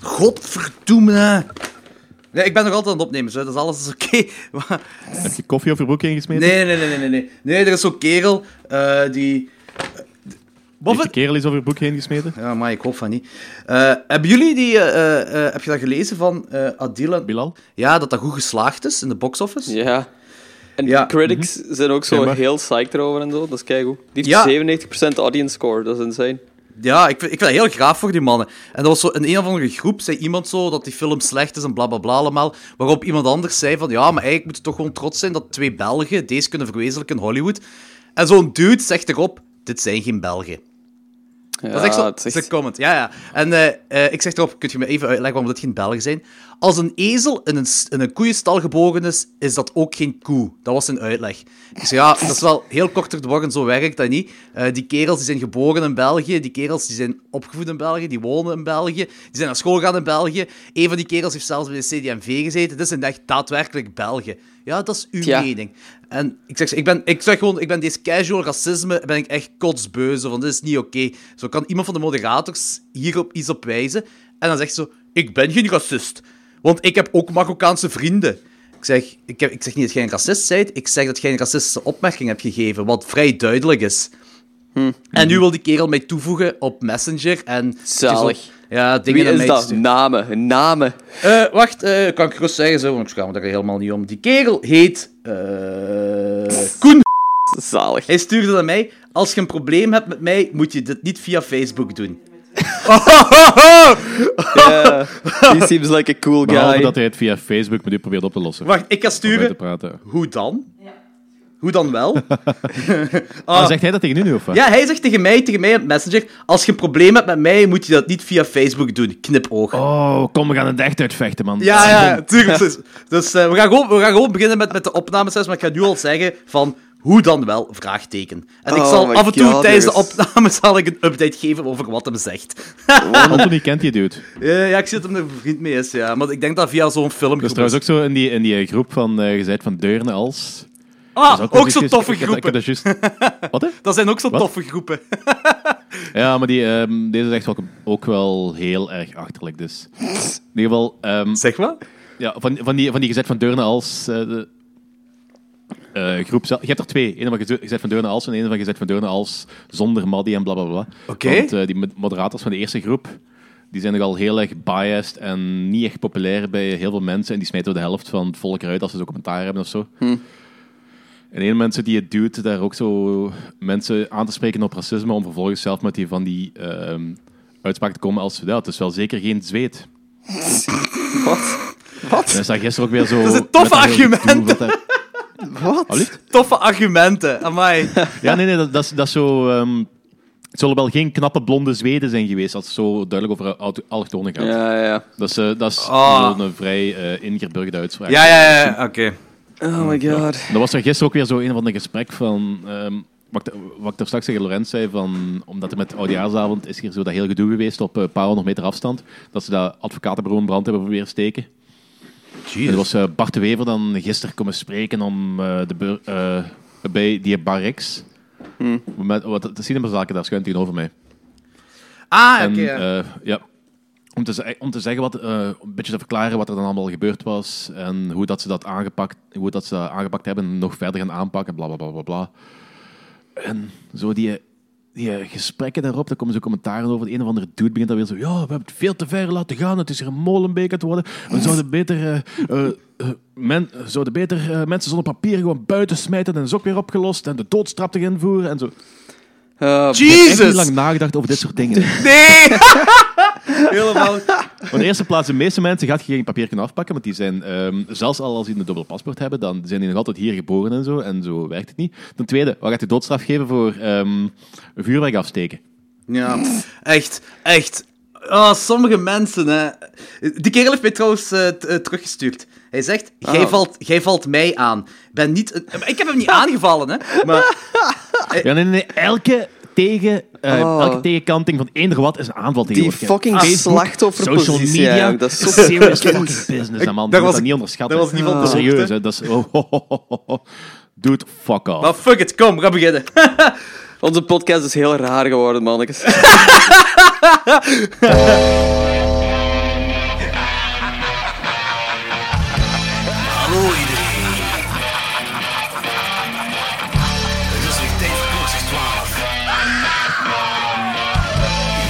Godverdomme. Nee, ik ben nog altijd aan het opnemen, zo. dat is alles oké. Heb je koffie over je broek ingesmeten? Nee, nee, nee, nee, nee, nee. Nee, er is zo'n kerel eh, die... Wat Heeft de kerel is over je broek heen gesmeten? Ja, maar ik hoop van niet. Eh, hebben jullie die... eh, heb je dat gelezen van eh Adil? en- Bilal? Ja, dat dat goed geslaagd is in de box-office? Ja. En Ja. critics zijn ook zo Ja, maar- heel psyched erover en zo. Dat is keigoed. Die heeft Ja. 97% audience score, dat is insane. Ja, ik ik vind heel graag voor die mannen. En dat was zo in een of andere groep, zei iemand zo dat die film slecht is en bla bla bla allemaal. Waarop iemand anders zei van ja, maar eigenlijk moet je toch gewoon trots zijn dat twee Belgen deze kunnen verwezenlijken in Hollywood. En zo'n dude zegt erop: dit zijn geen Belgen. Ja, dat is echt zo, is dat echt- een comment. Ja, ja. En eh, eh, ik zeg erop: kunt je me even uitleggen waarom dit geen Belgen zijn? Als een ezel in een, in een koeienstal geboren is, is dat ook geen koe. Dat was zijn uitleg. Ik zei, ja, dat is wel heel kort bocht, zo werkt dat niet. Eh, die kerels die zijn geboren in België, die kerels die zijn opgevoed in België, die wonen in België, die zijn naar school gegaan in België. Een van die kerels heeft zelfs bij de CD&V gezeten. Dit zijn echt daadwerkelijk Belgen. Ja, dat is uw Tja. mening. En ik zeg, ik ben, ik zeg gewoon, ik ben deze casual racisme, ben ik echt kotsbeuze, want dit is niet oké. Zo kan iemand van de moderators hierop iets op wijzen, en dan zegt ze zo, ik ben geen racist, want ik heb ook Marokkaanse vrienden. Ik zeg, ik, heb, ik zeg niet dat jij een racist bent, ik zeg dat jij een racistische opmerking hebt gegeven, wat vrij duidelijk is. En nu wil die kerel mij toevoegen op Messenger en... Zalig. Ja, dingen Wie naar is dat? sturen. Namen. Namen. Eh, wacht, eh, kan ik gerust zeggen, zo, want ik schaam me daar helemaal niet om. Die kerel heet... eh Koen. Zalig. Hij stuurde naar mij, als je een probleem hebt met mij, moet je dit niet via Facebook doen. Yeah. He seems like a cool Behalve guy. dat hij het via Facebook met u probeert op te lossen. Wacht, ik ga sturen. praten. Hoe dan? Hoe dan wel? Ah, zegt hij dat tegen u nu, of wat? Ja, hij zegt tegen mij, tegen mij op Messenger, als je een probleem hebt met mij, moet je dat niet via Facebook doen. Knipoog. Oh, kom, we gaan het echt uitvechten, man. Ja, ja, tuurlijk. Dus, dus eh, we, gaan gewoon, we gaan gewoon beginnen met, met de opnames, maar ik ga nu al zeggen van... Hoe dan wel? Vraagteken. En ik Oh zal af en toe God, tijdens de opname zal ik een update geven over wat hem zegt. Anthony kent die dude. Eh, ja, ik zie dat hem er vriend mee is, ja. Maar ik denk dat via zo'n film... Dat is trouwens ook zo in die, in die groep van, eh gezegd van Deurne als... Ah, ook, is zo'n toffe ik ik groepen. dat Wat, hè? Dat zijn ook zo'n toffe groepen. Ja, maar die, ehm, deze is echt wel, ook wel heel erg achterlijk, dus... In ieder geval... ehm, Zeg wat? ja, van, van, die, van die gezet van Deurne als... eh, de, eh, groep zelf. Je hebt er twee. Eén van geze- gezet van Deurne als en één van gezet van Deurne als zonder Maddy en blablabla. Oké. Want eh, die mo- moderators van de eerste groep, die zijn nogal heel erg biased en niet echt populair bij heel veel mensen. En die smijten de helft van het volk eruit als ze zo'n commentaar hebben of zo. En een mensen die het doet, daar ook zo mensen aan te spreken op racisme, om vervolgens zelf met die van die ehm uitspraak te komen als, ja, het is wel zeker geen zweet. Wat? Wat? En dat gisteren ook weer zo... Dat is een toffe argument. wat? Toffe argumenten. Amai. Ja, nee, nee, dat, dat, is, dat is zo... ehm, het zullen wel geen knappe blonde Zweden zijn geweest als het zo duidelijk over allochtonen gaat. Ja, ja. Dat is, eh, dat is Ah. een vrij eh ingeburgerde uitspraak. Ja, ja, ja, oké. Oh my god. Er was er gisteren ook weer zo een van de gesprek van... ehm, wat, ik- wat ik er straks tegen Lorenz zei, van, omdat er met Oudejaarsavond is hier zo dat heel gedoe geweest op een paar honderd meter afstand, dat ze dat advocatenbureau in brand hebben proberen steken. En er was eh, Bart de Wever dan gisteren komen spreken om eh, de beur- eh, bij die Barrix. Met, wat, de cinemazaken daar schuin tegenover mij. Ah, oké. Ja. eh, ja, om, te, ze- om te zeggen wat, eh, een beetje te verklaren wat er dan allemaal gebeurd was en hoe dat ze dat aangepakt, hoe dat ze aangepakt hebben en nog verder gaan aanpakken, bla bla bla bla bla. En zo die, die gesprekken daarop, daar komen zo commentaren over. De een of andere dude begint dan weer zo, ja, we hebben het veel te ver laten gaan, het is hier een molenbeek aan het worden. We zouden beter, eh, men, zouden beter mensen zonder papier gewoon buiten smijten en is ook weer opgelost en de doodstraf te invoeren en zo. Uh, Ik heb niet lang nagedacht over dit soort dingen. Nee! Helemaal. Maar in de eerste plaats, de meeste mensen gaat je geen papier kunnen afpakken, want die zijn, ehm, zelfs al als die een dubbel paspoort hebben, dan zijn die nog altijd hier geboren en zo, en zo werkt het niet. Ten tweede, wat gaat de doodstraf geven voor ehm vuurwerk afsteken? Ja, echt, echt. Ah, sommige mensen, hè. Die kerel heeft mij trouwens eh, t- eh, teruggestuurd. Hij zegt, jij, Oh. valt, jij valt mij aan. Ben niet Ik heb hem niet aangevallen, hè. Maar Ja, nee, nee, nee, elke, tegen, eh, Oh. elke tegenkanting van eender wat is een aanval tegen die fucking slachtofferpositie. Social media, Dat is zo serious fucking business, hè, man. daar was dat ik- niet onderschatten. daar was niet van Dat is op de serieus, hè. Dat is... Oh. Dude, fuck off. maar fuck it, kom, we gaan beginnen. Onze podcast is heel raar geworden, mannetjes. Hallo iedereen. Het is weer tijd voor boxer 12.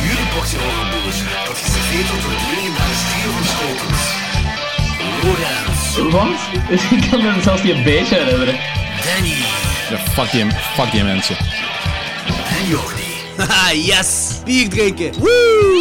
Jullie boxen overboers, dat geserveerd wordt het leven van de stier van schotels. Lorenz. Wat? Ik kan me zelfs niet een beetje herinneren. Danny. Ja, fuck die, fuck die mensen en Jordi. Haha, yes! Bier drinken! Woo!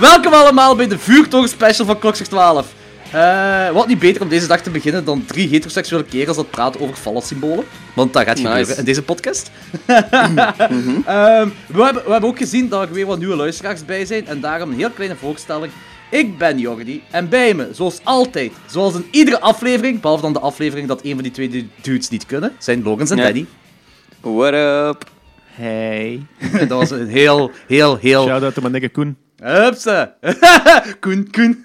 Welkom allemaal bij de vuurtoren special van Klokslag 12. Eh, wat niet beter om deze dag te beginnen dan drie heteroseksuele kerels dat praten over fallensymbolen. Want dat gaat Nice. gebeuren in deze podcast. Ehm, we, hebben, we hebben ook gezien dat er weer wat nieuwe luisteraars bij zijn. En daarom een heel kleine voorstelling. Ik ben Jordi. En bij me, zoals altijd, zoals in iedere aflevering, behalve dan de aflevering dat een van die twee du- dudes niet kunnen, zijn Logans en. Danny. What up? Hey. dat was een heel, heel, heel... Shout-out to mijn nigger Koen. Hupsa. Koen, Koen.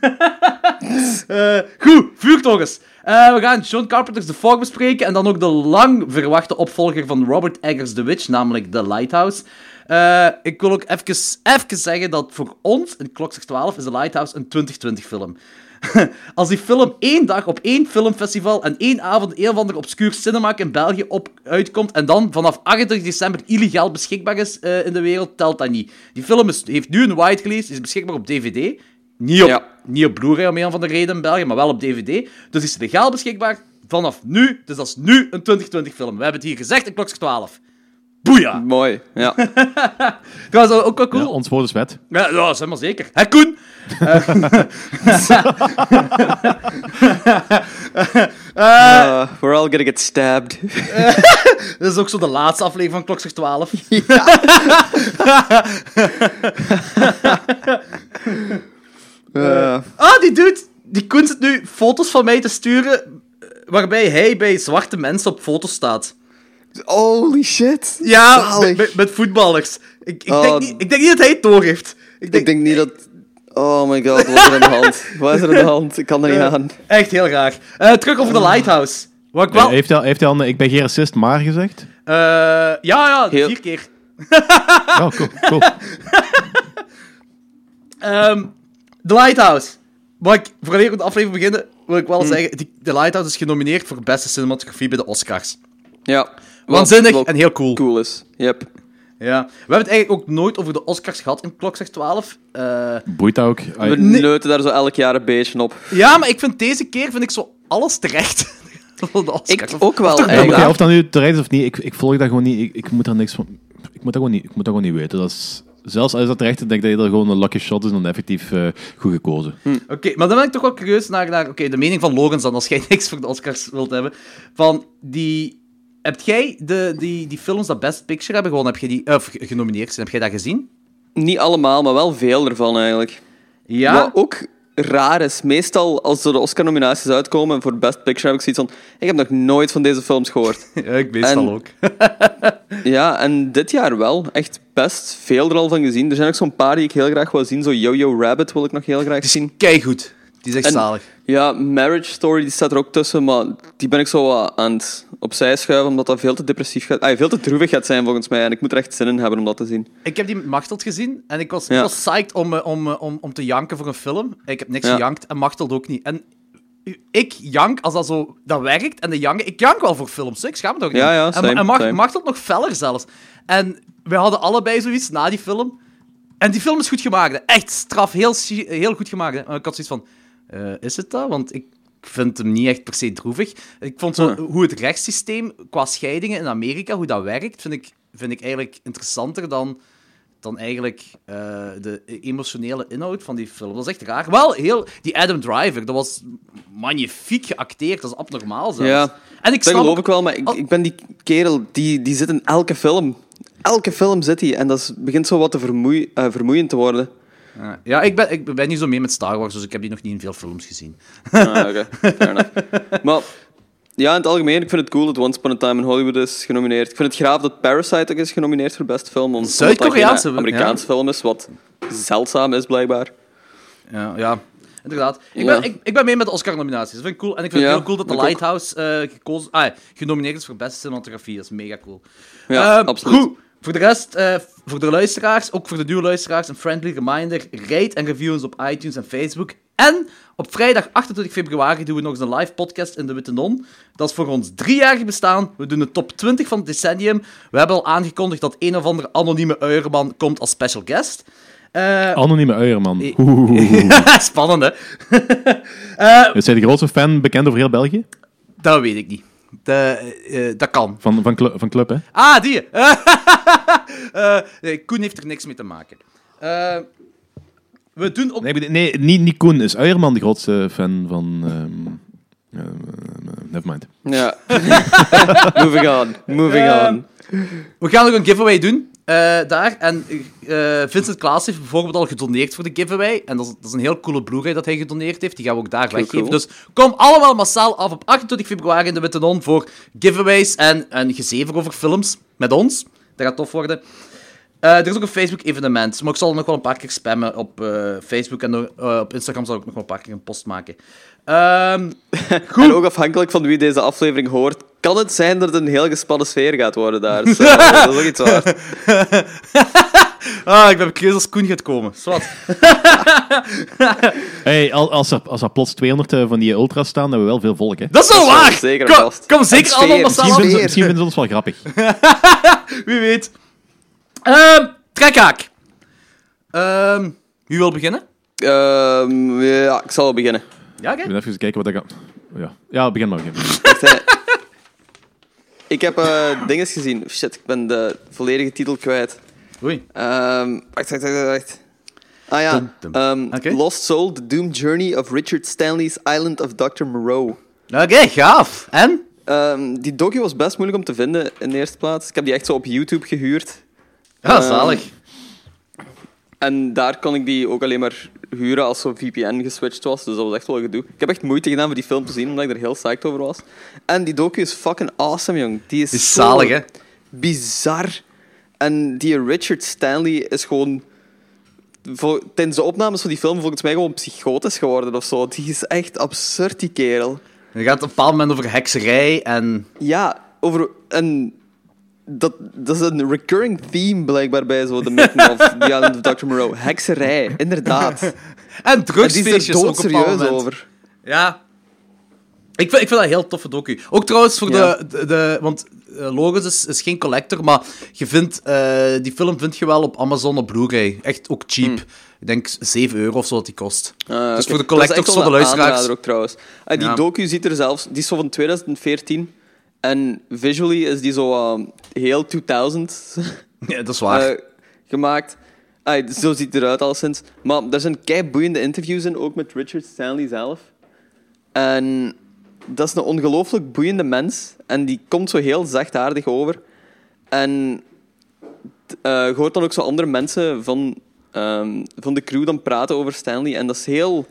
Eh, goed, vuurtogens. Eh, we gaan John Carpenter's The Fog bespreken en dan ook de lang verwachte opvolger van Robert Eggers The Witch, namelijk The Lighthouse. Eh, ik wil ook even, zeggen dat voor ons, in Klokslag 12, is The Lighthouse een 2020 film. Als die film één dag op één filmfestival en één avond een of ander obscuur cinema in België op uitkomt en dan vanaf 28 december illegaal beschikbaar is in de wereld, telt dat niet. Die film is, heeft nu een wide release, is beschikbaar op DVD. Niet op, Ja. niet op Blu-ray om een van de reden in België, maar wel op DVD. Dus is legaal beschikbaar vanaf nu. Dus dat is nu een 2020 film. We hebben het hier gezegd in Klokslag 12. Boeia! Mooi. Ja. Trouwens, ook wel cool. Ja, ons woord is wet. Ja, ja, zeg maar zeker. Hè, Koen? Uh, we're all gonna get stabbed. Dit is ook zo de laatste aflevering van Klokslag 12. Uh, Ah, die dude, die zit nu foto's van mij te sturen eh, waarbij hij bij zwarte mensen op foto's staat. holy shit. Ja, met, voetballers. Ik, ik, Oh. denk niet, ik denk niet dat hij het door heeft. Ik denk, Ik denk niet dat... Oh my god, wat is er aan de hand? Wat is er aan de hand? Ik kan er niet aan. Echt heel graag. Eh, terug over de Lighthouse. Wat ik wel... Eh, heeft, hij, al- heeft hij al een ik ben geen racist, maar gezegd? Eh, ja, ja, Heel- vier keer. Oh, cool. cool. Ehm The Lighthouse. Wat ik, voordat we de aflevering beginnen, wil ik Hmm. wel zeggen, die, The Lighthouse is genomineerd voor beste cinematografie bij de Oscars. Ja. Waanzinnig Wat en heel cool. cool is. Yep. Ja. We hebben het eigenlijk ook nooit over de Oscars gehad in Klokslag 12. Eh, Boeit dat ook? We Nee. neuten daar zo elk jaar een beetje op. ja, maar ik vind deze keer vind ik zo alles terecht. Voor de Oscars. Ik ook wel, maar eigenlijk. of dat nu terecht is of niet, ik, ik volg dat gewoon niet. Ik, ik moet daar niks van. Ik moet dat gewoon niet, ik moet dat gewoon niet weten. Dat is, zelfs als dat terecht is, denk ik dat je er gewoon een lucky shot is en dan effectief eh, goed gekozen. Oké, maar dan ben ik toch wel curieus naar, naar oké, de mening van Logans dan, als jij niks voor de Oscars wilt hebben. Van die... Heb jij de, die, die films dat Best Picture hebben gewonnen, heb jij die, of genomineerd zijn, heb jij dat gezien? Niet allemaal, maar wel veel ervan eigenlijk. Ja? Wat ook raar is, meestal als er de Oscar-nominaties uitkomen voor Best Picture heb ik zoiets van, ik heb nog nooit van deze films gehoord. Ja, ik meestal En- ook. ja, en dit jaar wel. Echt best veel er al van gezien. Er zijn ook zo'n paar die ik heel graag wil zien. Zo Yo-Yo Rabbit wil ik nog heel graag zien. Keigoed. Die is echt En- zalig. Ja, Marriage Story die staat er ook tussen, maar die ben ik zo aan het opzij schuiven, omdat dat veel te depressief gaat... Ah, veel te droevig gaat zijn volgens mij, en ik moet er echt zin in hebben om dat te zien. Ik heb die met Machteld gezien en ik was, Ja. ik was psyched om, eh, om, eh, om, om te janken voor een film. Ik heb niks Ja. gejankt en Machteld ook niet. En ik jank als dat zo dat werkt en de janken. Ik jank wel voor films, ik schaam me toch niet. Ja, ja, en, same, en nog feller zelfs. En we hadden allebei zoiets na die film. En die film is goed gemaakt. hè. Echt straf, heel, heel goed gemaakt. hè. Ik had zoiets van, eh, is het dat? Want ik vind hem niet echt per se droevig. Ik vond zo, Huh. hoe het rechtssysteem qua scheidingen in Amerika, hoe dat werkt, vind ik, vind ik eigenlijk interessanter dan, dan eigenlijk eh, de emotionele inhoud van die film. Dat is echt raar. Wel, heel, die Adam Driver, dat was magnifiek geacteerd. Dat is abnormaal zelfs. Ja, en ik Dat snap geloof ik wel, maar ik, Al- ik ben die kerel, die, die zit in elke film. Elke film zit hij, en dat is, begint zo wat te vermoei, eh, vermoeiend te worden. Ja, Ja, ik ben, ik ben niet zo mee met Star Wars, dus ik heb die nog niet in veel films gezien. Ah, oké, fair enough. Maar ja, in het algemeen, ik vind het cool dat Once Upon a Time in Hollywood is genomineerd. Ik vind het graaf dat Parasite ook is genomineerd voor beste film. omdat- Zuid-Koreaanse, omdat dat geen Amerikaans film is, wat zeldzaam is blijkbaar. Ja, ja. inderdaad. Ik, Ja. ben, ik, ik ben mee met de Oscar-nominaties. Dat vind ik cool. En ik vind het heel cool dat The. Lighthouse eh, gekozen, ah, genomineerd is voor beste cinematografie. Dat is mega cool. Ja, Ehm, absoluut. Goed. Voor de rest, eh, voor de luisteraars, ook voor de nieuwe luisteraars, een friendly reminder. Rate en review ons op iTunes en Facebook. En op vrijdag 28 februari doen we nog eens een live podcast in de Witte Non. Dat is voor ons driejarig bestaan. We doen de top 20 van het decennium. We hebben al aangekondigd dat een of andere anonieme uierman komt als special guest. Eh, Anonieme uierman. Eh. Spannend, hè? Is hij de grootste fan bekend over heel België? Dat weet ik niet. De, eh, dat kan. Van, van, Clu- van Club, hè? Ah, die. Eh, nee, Koen heeft er niks mee te maken. Eh, we doen ook... Nee, nee niet, niet Koen. Is Uierman de grootste fan van... ehm eh, nevermind. Ja. moving on. Moving on. We gaan nog een giveaway doen eh, daar. En eh, Vincent Klaas heeft bijvoorbeeld al gedoneerd voor de giveaway. En dat is, dat is een heel coole Blu-ray dat hij gedoneerd heeft. Die gaan we ook daar weggeven. cool. Dus kom allemaal massaal af op 28 februari in de Witte Non voor giveaways en een gezever over films met ons. Dat gaat tof worden. Eh, er is ook een Facebook-evenement, maar ik zal nog wel een paar keer spammen op eh, Facebook en eh, op Instagram zal ik nog wel een paar keer een post maken. Ehm, En ook afhankelijk van wie deze aflevering hoort, kan het zijn dat het een heel gespannen sfeer gaat worden daar. Eh, dat is ook iets waard. ah, ik ben benieuwd als Koen gaat komen. Zwat. Hey, al- als, er, als er plots 200 eh, van die ultras staan, hebben we wel veel volk, hè? Dat is wel waar! zeker kom, vast. kom zeker allemaal massaal Misschien vinden, ze, misschien vinden ze ons wel grappig. Wie weet. Ehm trekhaak. Ehm wie wil beginnen? Ehm, ja, ik zal wel beginnen. Ja, oké. Ik moet even kijken wat ik... Ja, ja begin maar. Begin. Ik heb eh dingen gezien. Shit, ik ben de volledige titel kwijt. Oei. Ehm wacht, wacht, wacht, wacht. Ah ja, ehm. Lost Soul, The Doomed Journey of Richard Stanley's Island of Dr. Moreau. Oké, gaaf. En? Ehm, die docu was best moeilijk om te vinden in de eerste plaats. Ik heb die echt zo op YouTube gehuurd. Ja, zalig. En daar kon ik die ook alleen maar huren als zo'n VPN geswitcht was. Dus dat was echt wel gedoe. Ik heb echt moeite gedaan voor die film te zien, omdat ik er heel psyched over was. En die docu is fucking awesome, jong. Die is, Is zalig, hè? bizar. En die Richard Stanley is gewoon... Tijdens de opnames van die film volgens mij gewoon psychotisch geworden of zo. Die is echt absurd, die kerel. Je gaat op een bepaald moment over hekserij en... Ja, over... En dat, dat is een recurring theme blijkbaar bij zo de making of The Island of Dr. Moreau. Hekserij, inderdaad. En En die drugsfeestjes ook moment. over. Ja. Ik vind, ik vind dat een heel toffe docu. Ook trouwens voor Ja. de, de, de- Want eh, Logos is, is geen collector, maar je vindt, eh, die film vind je wel op Amazon op Blu-ray. Echt ook cheap. Ik denk 7 euro of zo dat die kost. Ah, dus voor de collectors, voor de luisteraars. ook trouwens. En die Ja. docu ziet er zelfs... Die is zo van 2014. En visually is die zo uh, heel 2000 Ja, dat is waar. eh, gemaakt. Zo ziet het eruit al sinds. Maar er zijn kei boeiende interviews in, ook met Richard Stanley zelf. En dat is een ongelooflijk boeiende mens. En die komt zo heel zachtaardig over. En eh, je hoort dan ook zo andere mensen van, ehm, van de crew dan praten over Stanley. En dat is heel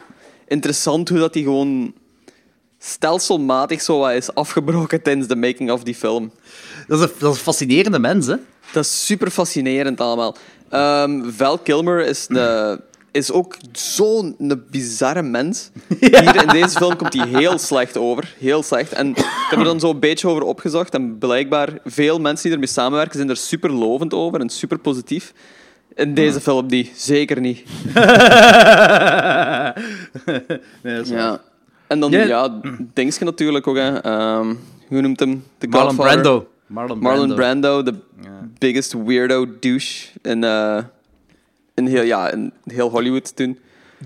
interessant hoe dat die gewoon stelselmatig zo wat is afgebroken tijdens de making of die film. dat, is een, dat is een fascinerende mens, hè? Dat is super fascinerend allemaal. Ehm, Val Kilmer is, de, is ook zo'n bizarre mens. Hier in deze film komt hij heel slecht over. Heel slecht. En ik heb er dan zo een beetje over opgezocht. En blijkbaar, veel mensen die ermee samenwerken zijn er super lovend over en super positief. In deze film niet. Zeker niet. nee, dat is. Ja. En dan, Ja. ja, Dingske natuurlijk ook. Hè. Ehm, hoe noemt hem? The Marlon Godfather. Brando. Marlon, Marlon Brando. De biggest weirdo douche in, eh, in, heel, ja, in heel Hollywood toen.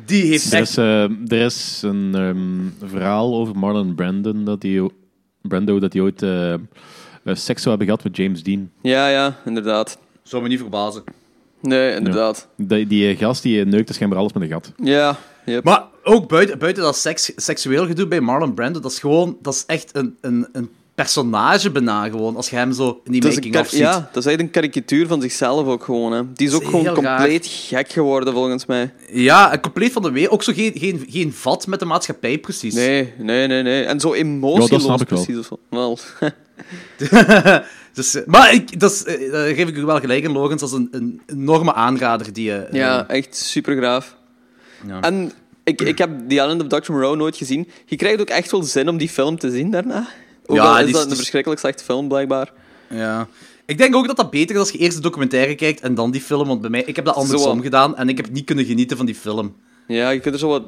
Die heeft Er is, eh, er is een ehm, verhaal over Marlon Brandon, dat die, Brando, dat hij ooit eh, seks zou hebben gehad met James Dean. Ja, ja, inderdaad. Zou me niet verbazen. Nee, inderdaad. Die, die gast die eh, neukte schijnbaar alles met een gat. Ja, yep. Maar ook buiten, buiten dat seks, seksueel gedoe bij Marlon Brando, dat is gewoon... Dat is echt een, een, een personage bijna gewoon, als je hem zo in die dat is, een making-of kar- ziet. ja, dat is echt een karikatuur van zichzelf ook gewoon. Hè. Die is ook is gewoon raar. compleet gek geworden, volgens mij. Ja, en compleet van de wereld. Ook zo geen, geen, geen vat met de maatschappij, precies. Nee, nee, nee, nee. En zo emotieloos Ja, dat snap ik wel. precies. Of. Wel. Dus, eh, maar ik, dat is, eh, daar geef ik u wel gelijk in, Logans. Dat is een, een enorme aanrader die je... eh, ja, echt super graaf. Ja. En ik, ik heb The Island of Dr. Moreau nooit gezien. Je krijgt ook echt wel zin om die film te zien daarna. Ook Ja, al is die is- dat een is- verschrikkelijk slechte film, blijkbaar. Ja. Ik denk ook dat dat beter is als je eerst de documentaire kijkt en dan die film. Want bij mij, ik heb dat andersom Zo. gedaan en ik heb niet kunnen genieten van die film. Ja, je kunt er zo wat...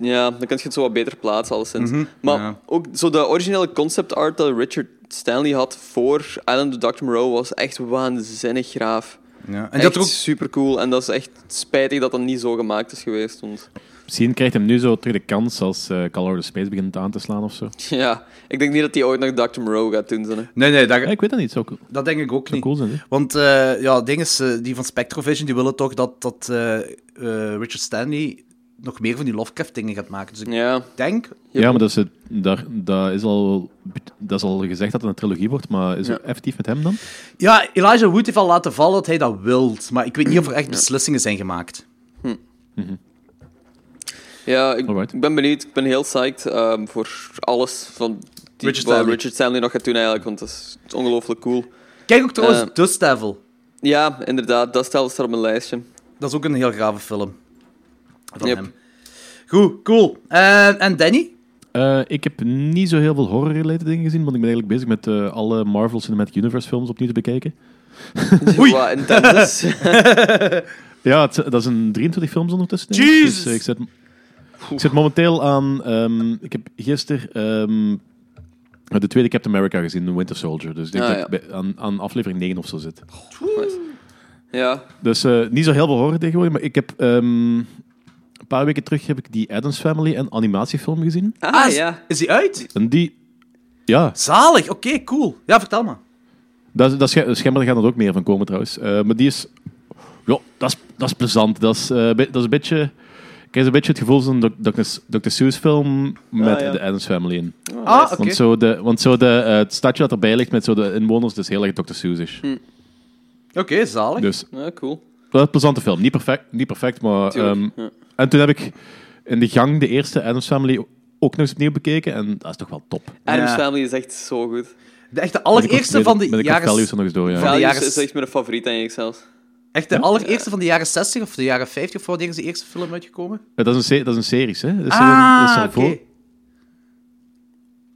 Ja, dan kun je het zo wat beter plaatsen, alleszins. Maar Mhm, ja. ook zo de originele concept art dat Richard Stanley had voor Island of Dr. Moreau was echt waanzinnig graaf. Ja. En dat echt ook super cool. En dat is echt spijtig dat dat niet zo gemaakt is geweest. Want Misschien krijgt hem nu zo terug de kans als eh Call of the Space begint aan te slaan of zo. ja, ik denk niet dat hij ooit nog Dr. Moreau gaat doen. Zo, hè. Nee, nee, dat, Ja, ik weet dat niet. Zou, cool- dat denk ik ook niet. cool zijn. Want eh, ja, ding is, eh, die van Spectrovision die willen toch dat, dat eh, eh, Richard Stanley nog meer van die Lovecraft-dingen gaat maken. Dus ik Ja. denk... Ja, maar dat is, het- daar, dat, is al, dat is al gezegd dat het een trilogie wordt, maar is het effectief met hem dan? Ja, Elijah Wood heeft al laten vallen dat hij dat wilt. Maar ik weet niet of er echt beslissingen zijn gemaakt. Ja, ik, ben benieuwd. Ik ben heel psyched ehm, voor alles van die, Richard wat Stanley. Richard Stanley nog gaat doen eigenlijk, want dat is, ongelooflijk cool. Kijk ook trouwens Eh. Dust Devil. Ja, inderdaad, dat staat staat op mijn lijstje. Dat is ook een heel grave film. Van Yep. hem. Goed, cool. Eh, en Danny? Eh, ik heb niet zo heel veel horror-related dingen gezien, want ik ben eigenlijk bezig met eh, alle Marvel Cinematic Universe films opnieuw te bekijken. Oei. Wat intens is. Ja, het, dat is een 23 films ondertussen. Jesus! Dus, ik, zit, ik zit momenteel aan... ehm, ik heb gisteren ehm, de tweede Captain America gezien, The Winter Soldier. Dus ik denk Ah, dat ja. ik bij- aan, aan aflevering 9 of zo zit. ja, Dus eh, niet zo heel veel horror tegenwoordig, maar ik heb... ehm, een paar weken terug heb ik die Addams Family en animatiefilm gezien. ah, is, ja. is die uit? En die... Ja, Zalig, oké, cool. Ja, vertel maar. Dat, is- dat, is- schijnbaar gaat er ook meer van komen trouwens. Eh, maar die is... Ja, dat is, dat is plezant. Dat is, eh, be- dat is een beetje... Ik heb een beetje het gevoel van een Dr. Dr. Seuss film met Ah, ja. de Addams Family in. Ah, oké. Want, zo de, want zo de, eh, het stadje dat erbij ligt met zo de inwoners, is heel erg Dr. Seuss-ish. Oké, zalig. Dus ja, cool. is een plezante film. Niet perfect, niet perfect maar... Tuurlijk, ehm, ja. En toen heb ik in de gang de eerste Addams Family ook nog eens opnieuw bekeken. En dat is toch wel top. Adam's Ja. Family is echt zo goed. De echte allereerste van de Met de jaren... values er nog eens door, ja. Van de Values jaren- is echt mijn favoriet eigenlijk zelfs. Echt de allereerste van de jaren 60 of de jaren 50 of wanneer is de eerste film uitgekomen? Ja, dat, is een dat is een series, hè? Dat is, ah, dat is al oké. voor-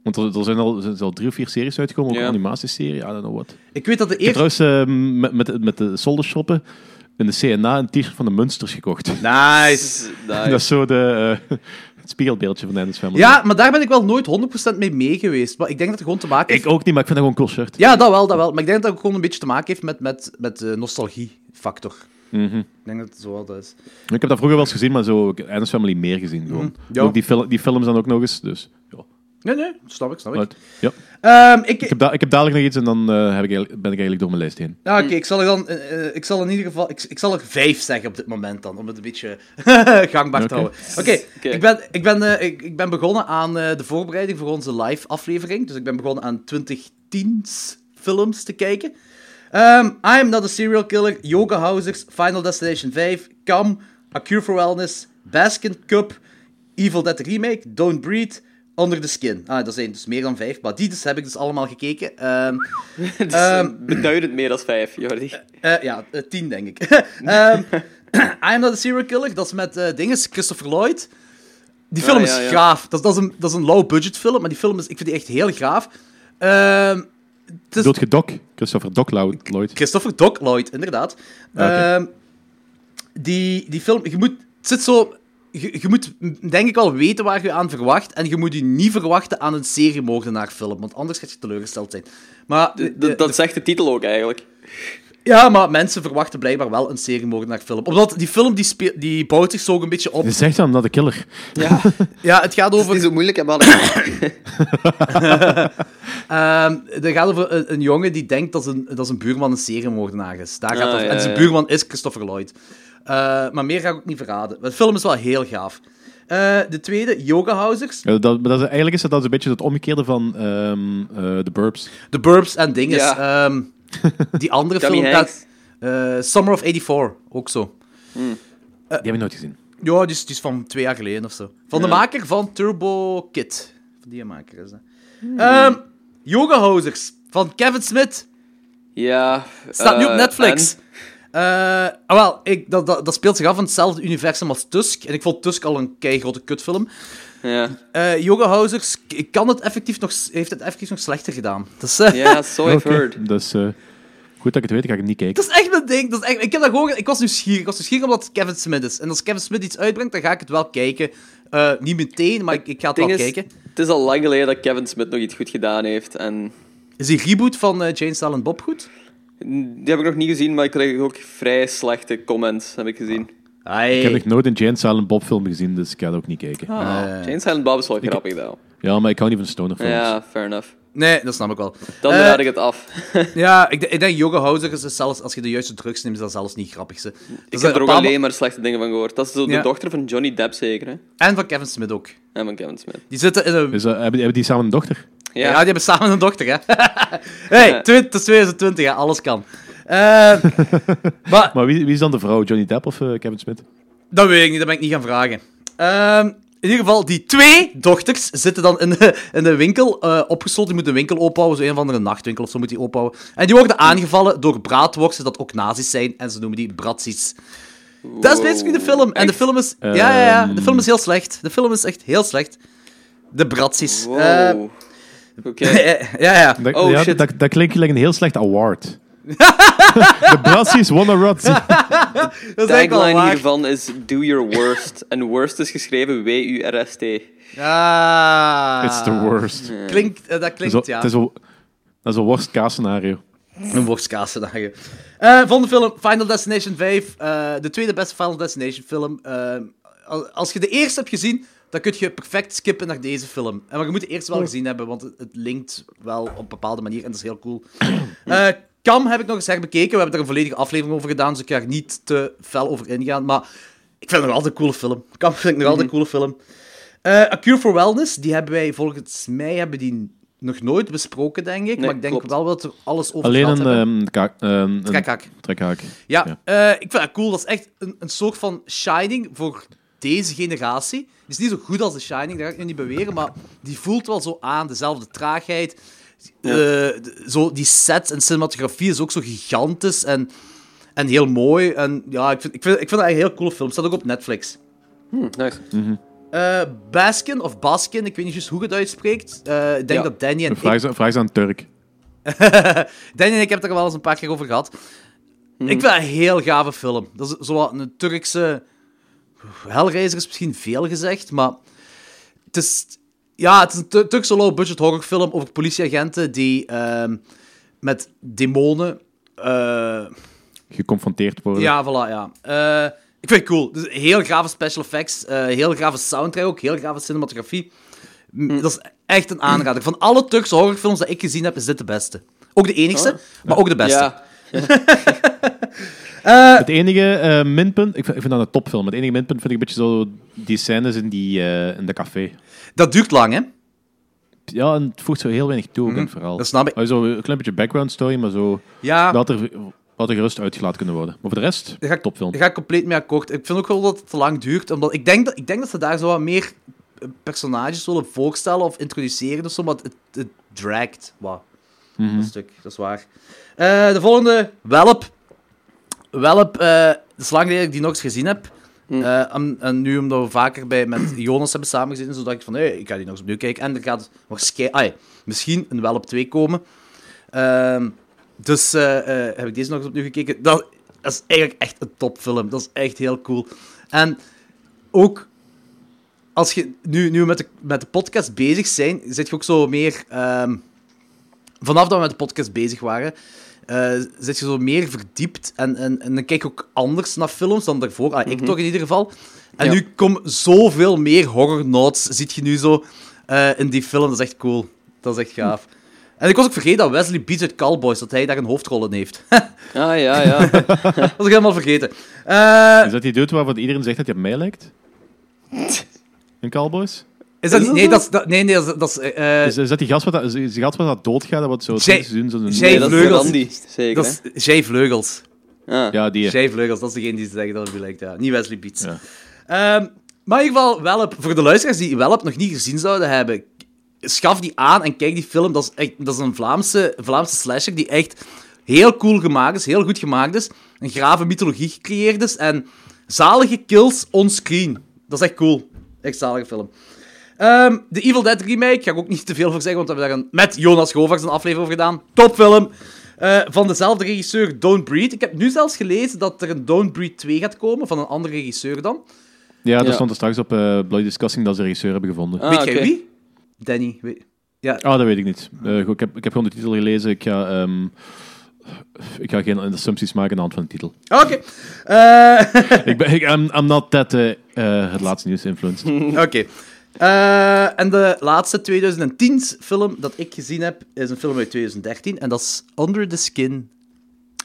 Want er, er zijn al, er zijn al drie of vier series uitgekomen, ook Ja. een animatieserie, I don't know what. Ik weet dat de eerste... trouwens eh, met, met, met de soldershoppen in de CNA een t-shirt van de Munsters gekocht. Nice. Nice. Dat is zo de, eh, het spiegelbeeldje van Dennis Family. Ja, maar daar ben ik wel nooit 100% mee mee geweest. Maar ik denk dat het gewoon te maken heeft... Ik ook niet, maar ik vind dat gewoon een cool shirt. Ja, dat wel, dat wel. Maar ik denk dat het ook gewoon een beetje te maken heeft met, met, met nostalgiefactor. Mhm. Ik denk dat het zo wel dat is. Ik heb dat vroeger wel eens gezien, maar zo Dennis Family meer gezien. Gewoon. Mhm. Ja. Ook die, fil- die films dan ook nog eens. Dus, ja. Nee, nee, snap ik, snap ik. Right. ja. Ehm, ik, Ik, heb ik heb dadelijk nog iets en dan eh, heb ik ben ik eigenlijk door mijn lijst heen. Ja, oké, ik zal er dan, eh, eh, ik zal in ieder geval, ik, ik zal er vijf zeggen op dit moment dan, om het een beetje gangbaar te houden. Oké, ik, ben, ik, ben, eh, ik, ik ben begonnen aan eh, de voorbereiding voor onze live aflevering, dus ik ben begonnen aan 2010's films te kijken. Ehm I Am Not a Serial Killer, Yoga Housers, Final Destination 5, Cam, A Cure for Wellness, Baskin Cup, Evil Dead Remake, Don't Breathe, Under the Skin. Ah, dat zijn dus meer dan vijf, maar die dus heb ik dus allemaal gekeken. Ehm is Ehm, beduidend meer dan vijf, Jordi. eh, ja, eh, tien denk ik. Ehm I Am Not a Serial Killer, dat is met eh dinges, Christopher Lloyd. Die film Ah, is ja, ja. gaaf. Dat, is- dat, is een, dat is een low-budget film, maar die film is, ik vind die echt heel gaaf. Ehm het is Dood je Doc, Christopher Doc Lloyd. Lloyd. Christopher Doc Lloyd, inderdaad. Ah. Ehm, die, die film, je moet, het zit zo... Je, je moet, denk ik wel, weten waar je aan verwacht. En je moet je niet verwachten aan een seriemoordenaarfilm, want anders gaat je teleurgesteld zijn. Maar, de- de- Dat, dat zegt de titel ook eigenlijk. Ja, maar mensen verwachten blijkbaar wel een seriemoordenaarfilm. Omdat die film die, speel- die bouwt zich zo een beetje op. Je zegt dan dat de killer. Ja, Ja, het gaat het is over, niet zo moeilijk, hè, maar ehm, het gaat over een, een jongen die denkt dat zijn, dat zijn buurman een seriemoordenaar is. Daar gaat Ah, het over. ja, en zijn ja. buurman is Christopher Lloyd. Eh, maar meer ga ik ook niet verraden. De film is wel heel gaaf. Eh, de tweede, Yoga Housers. Ja, dat, maar dat is, eigenlijk is dat, dat is een beetje het omgekeerde van ehm eh The Burbs. The Burbs en dinges. Ja. Ehm, die andere Tommy film... Ja, eh, Summer of 84, ook zo. Die heb ik nooit gezien. Ja, die is, die is van twee jaar geleden of zo. Van de maker van Turbo Kid. Van die maker is dat. Ehm, Yoga Housers van Kevin Smith. Ja. Staat nu op eh, Netflix. Eh, ah, wel, ik, dat, dat, dat speelt zich af in hetzelfde universum als Tusk. En ik vond Tusk al een keigrote kutfilm. Ja, Eh Yoga Housers kan het effectief nog, heeft het effectief nog slechter gedaan. Dus, eh, ja so I've Oké, heard. Dus, eh, Goed dat ik het weet, ga ik het niet kijken. Dat is echt mijn ding. Dat is echt, ik, heb dat gewoon, ik was nieuwsgierig. Ik was nieuwsgierig omdat het Kevin Smith is. En als Kevin Smith iets uitbrengt, dan ga ik het wel kijken. Eh, niet meteen, maar ik, ik ga het wel is, kijken. het is al lang geleden dat Kevin Smith nog iets goed gedaan heeft. En Is die reboot van Jane Silent Bob goed? die heb ik nog niet gezien, maar ik kreeg ook vrij slechte comments, heb ik gezien. Ai. Ik heb nog nooit een Jane Silent Bob film gezien, dus ik ga dat ook niet kijken. Ah. Ah, Jane Silent Bob is wel grappig, wel. Ja, maar ik hou niet van stoner films. Ja, fair enough. Nee, dat snap ik wel. Dan Eh, raad ik het af. Ja, ik, ik denk Yoga Houser is dus zelfs, als je de juiste drugs neemt, is dat zelfs niet grappig. Ze. Ik Dus heb er ook alleen maar slechte dingen van gehoord. Dat is zo de Ja. dochter van Johnny Depp, zeker, hè? En van Kevin Smith ook. En van Kevin Smith. Die zitten in een... Eh, hebben, die- hebben die samen een dochter? Ja. Ja, die hebben samen een dochter, hè. hey, Ja. twi- het is 2020, hè. Alles kan. Eh, maar Maar wie, wie is dan de vrouw? Johnny Depp of eh, Kevin Smith? dat weet ik niet, dat ben ik niet gaan vragen. Ehm, in ieder geval, die twee dochters zitten dan in de, in de winkel eh, opgesloten. Die moeten een winkel ophouden, zo een of andere nachtwinkel of zo moet die ophouden. En die worden aangevallen door braadworsten, dat ook nazi's zijn. En ze noemen die bratsies. Dat is basically de film. En de film is... Ja, ja, ja. De film is heel slecht. De film is echt heel slecht. De bratsies. Wow. Oké. ja, ja. Dat, Oh, ja, shit. Dat, dat klinkt gelijk een heel slecht award. de Brassies won a Razzie. Dat is eigenlijk wel Tagline hiervan is Do your worst. En worst is geschreven W-U-R-S-T. Ah. It's the worst. Klinkt, eh, dat klinkt, ja. het is wel- dat is een worst case scenario. Een. Eh volgende film, Final Destination 5. eh, de tweede beste Final Destination film. Al- als je de eerste hebt gezien, dan kun je perfect skippen naar deze film. En maar je moet de eerste wel gezien hebben, want het, het linkt wel op een bepaalde manier en dat is heel cool. Cam heb ik nog eens herbekeken. We hebben er een volledige aflevering over gedaan, dus ik ga er niet te fel over ingaan. Maar ik vind het nog altijd een coole film. Cam vind ik nog altijd een coole film. Eh, A Cure for Wellness, die hebben wij volgens mij hebben die nog nooit besproken, denk ik. Nee, maar ik denk klopt. wel dat we er alles over Alleen gehad een, hebben. ehm, ehm, een Trekhaak. trekhaak. Ja, Ja. eh, ik vind dat cool. Dat is echt een, een soort van Shining voor deze generatie. Die is niet zo goed als de Shining, dat ga ik nu niet beweren, maar die voelt wel zo aan, dezelfde traagheid. Eh, zo, die set en cinematografie is ook zo gigantisch en, en heel mooi. En ja, ik vind, ik vind, ik vind dat een heel coole film. Staat ook op Netflix. Nice. Eh, Baskin, of Baskin, ik weet niet juist hoe je het uitspreekt. Eh, ik denk Ja. dat Danny en Vraag ik... ze, vraag ze aan Turk. Danny en ik hebben het er wel eens een paar keer over gehad. Ik vind het een heel gave film. Dat is zo wat een Turkse... Hellraiser is misschien veel gezegd, maar... Het is... Ja, het is een Tu- Turkse low-budget horrorfilm over politieagenten die ehm, met demonen... eh, Geconfronteerd worden. ja, voilà, ja. Eh, ik vind het cool. Dus heel grave special effects, eh, heel grave soundtrack ook, heel grave cinematografie. M- Dat is echt een aanrader. Van alle Turkse horrorfilms dat ik gezien heb, is dit de beste. Ook de enigste, maar ook de beste. Ja, Het enige eh, minpunt, ik vind, ik vind dat een topfilm. Het enige minpunt vind ik een beetje zo die scènes in, die, eh, in de café. Dat duurt lang, hè? Ja, en het voegt zo heel weinig toe verhaal. Mhm. dat snap ik. Zo een klein beetje background story, maar zo Ja, dat er, wat er gerust uitgelaten kunnen worden. Maar voor de rest, Daar ga ik- topfilm. daar ga ik compleet mee akkoord. Ik vind ook wel dat het te lang duurt, omdat ik denk dat, ik denk dat ze daar zo wat meer eh, personages willen voorstellen of introduceren of zo, maar het, het dragt wat. Mhm. Een stuk, dat is waar. Eh, de volgende, Welp. Welp, eh het is lang geleden dat ik die nog eens gezien heb. Eh, en, en nu, omdat we vaker bij, met Jonas hebben samengezeten, zodat ik van, hey, ik ga die nog eens opnieuw kijken. En er gaat waarschijnlijk, ai, misschien een Welp 2 komen. Ehm, dus eh, eh, heb ik deze nog eens opnieuw gekeken. Dat, dat is eigenlijk echt een topfilm. Dat is echt heel cool. En ook als je nu, nu met de, met de podcast bezig zijn, zit je ook zo meer. ehm, vanaf dat we met de podcast bezig waren, eh, zit je zo meer verdiept. En, en, en dan kijk je ook anders naar films dan daarvoor. Ah, Ik toch in ieder geval. En Ja. nu komt zoveel meer horror notes. Ziet je nu zo eh, in die film. Dat is echt cool. Dat is echt gaaf. En ik was ook vergeten dat Wesley Beats uit Cowboys, dat hij daar een hoofdrol in heeft. ah, ja, ja. dat was ik helemaal vergeten. Eh, Is dat die dude waarvan iedereen zegt dat hij op mij lijkt? In Cowboys? Is dat niet... Nee, dat is... Dat, nee, nee, dat is... Dat is eh, Is, is dat die gast wat, dat, is die gast wat dat doodgaat, dat wat zo seizoen zo'n... Nee, dat is Vleugels. Randy, zeker. dat is Jay Vleugels. hè? Ah. Ja, die. Jay Vleugels, dat is degene die ze zeggen dat het lijkt. Ja. Niet Wesley Beats. Ja. Ehm, maar in ieder geval, Welp, voor de luisteraars die Welp nog niet gezien zouden hebben, schaf die aan en kijk die film. Dat is, echt, dat is een Vlaamse, Vlaamse slasher die echt heel cool gemaakt is, heel goed gemaakt is. Een grave mythologie gecreëerd is en zalige kills on-screen. Dat is echt cool. Echt zalige film. Ehm, de Evil Dead remake, ga ik ook niet te veel over zeggen, want we hebben daar een, met Jonas Govers een aflevering over gedaan. Topfilm. Eh, van dezelfde regisseur, Don't Breathe. Ik heb nu zelfs gelezen dat er een Don't Breathe 2 gaat komen, van een andere regisseur dan. Ja, er Ja. stond er straks op eh Bloody Discussing dat ze de regisseur hebben gevonden. Ah, Weet jij oké. wie? Danny. weet- Ja, Ah, dat weet ik niet. Eh, goed, ik, heb, ik heb gewoon de titel gelezen. Ik ga, ehm, ik ga geen assumpties maken aan de hand van de titel. oké. Eh, ik ben, ik, I'm, I'm not that het laatste nieuws influenced. Oké. Eh, en de laatste 2010 film dat ik gezien heb, is een film uit 2013. En dat is Under the Skin.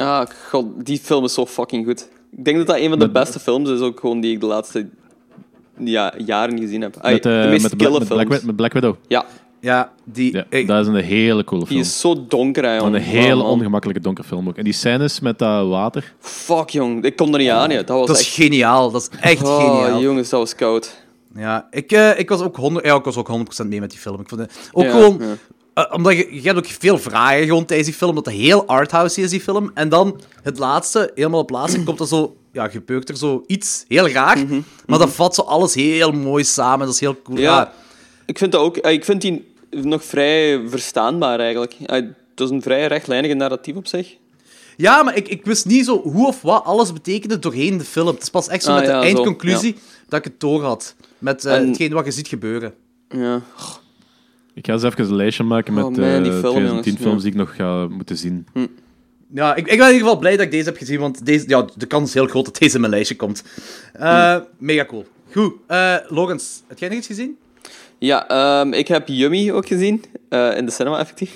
Ah, god, die film is zo fucking goed. Ik denk dat dat een van de Met- beste films is, ook gewoon die ik de laatste ja, jaren gezien heb. Met, eh, de meest met, kille met, Black, films. Met Black Widow. Ja, Ja, die... Ja, ik- dat is een hele coole die film. is zo donker, hè, een hele Wow, ongemakkelijke donker film ook. En die scènes met dat water. Fuck, jong. Ik kom er niet aan, ja. Dat was dat is echt... geniaal. Dat is echt Oh, geniaal. jongens, dat was koud. Ja, ik, eh, ik was ook 100, ja, ik was ook 100% mee met die film. Ik vond het ook Ja, gewoon... eh, omdat je, je hebt ook veel vragen gewoon tijdens die film, omdat het heel arthouse is, die film. En dan het laatste, helemaal op laatste, komt er zo... Ja, gebeurt er zo iets heel raar. Maar dat vat zo alles heel mooi samen. Dat is heel cool. Mhm, Ja. Ja. Ik vind dat ook... eh, Ik vind die nog vrij verstaanbaar, eigenlijk. Het is een vrij rechtlijnige narratief op zich. Ja, maar ik, ik wist niet zo hoe of wat alles betekende doorheen de film. Het is pas echt zo Ah, met de ja, zo, eindconclusie dat ik het door had. Met eh, En- hetgeen wat je ziet gebeuren. Ja. Ik ga eens even een lijstje maken met Oh, man, die eh, film, 2010 jongens, films ja. die ik nog ga moeten zien. Ja, ik, ik ben in ieder geval blij dat ik deze heb gezien, want deze, ja, de kans is heel groot dat deze in mijn lijstje komt. Eh, Mega cool. Goed, eh Logans, heb jij nog iets gezien? Ja, ehm, ik heb Yummy ook gezien. eh, in de cinema, effectief.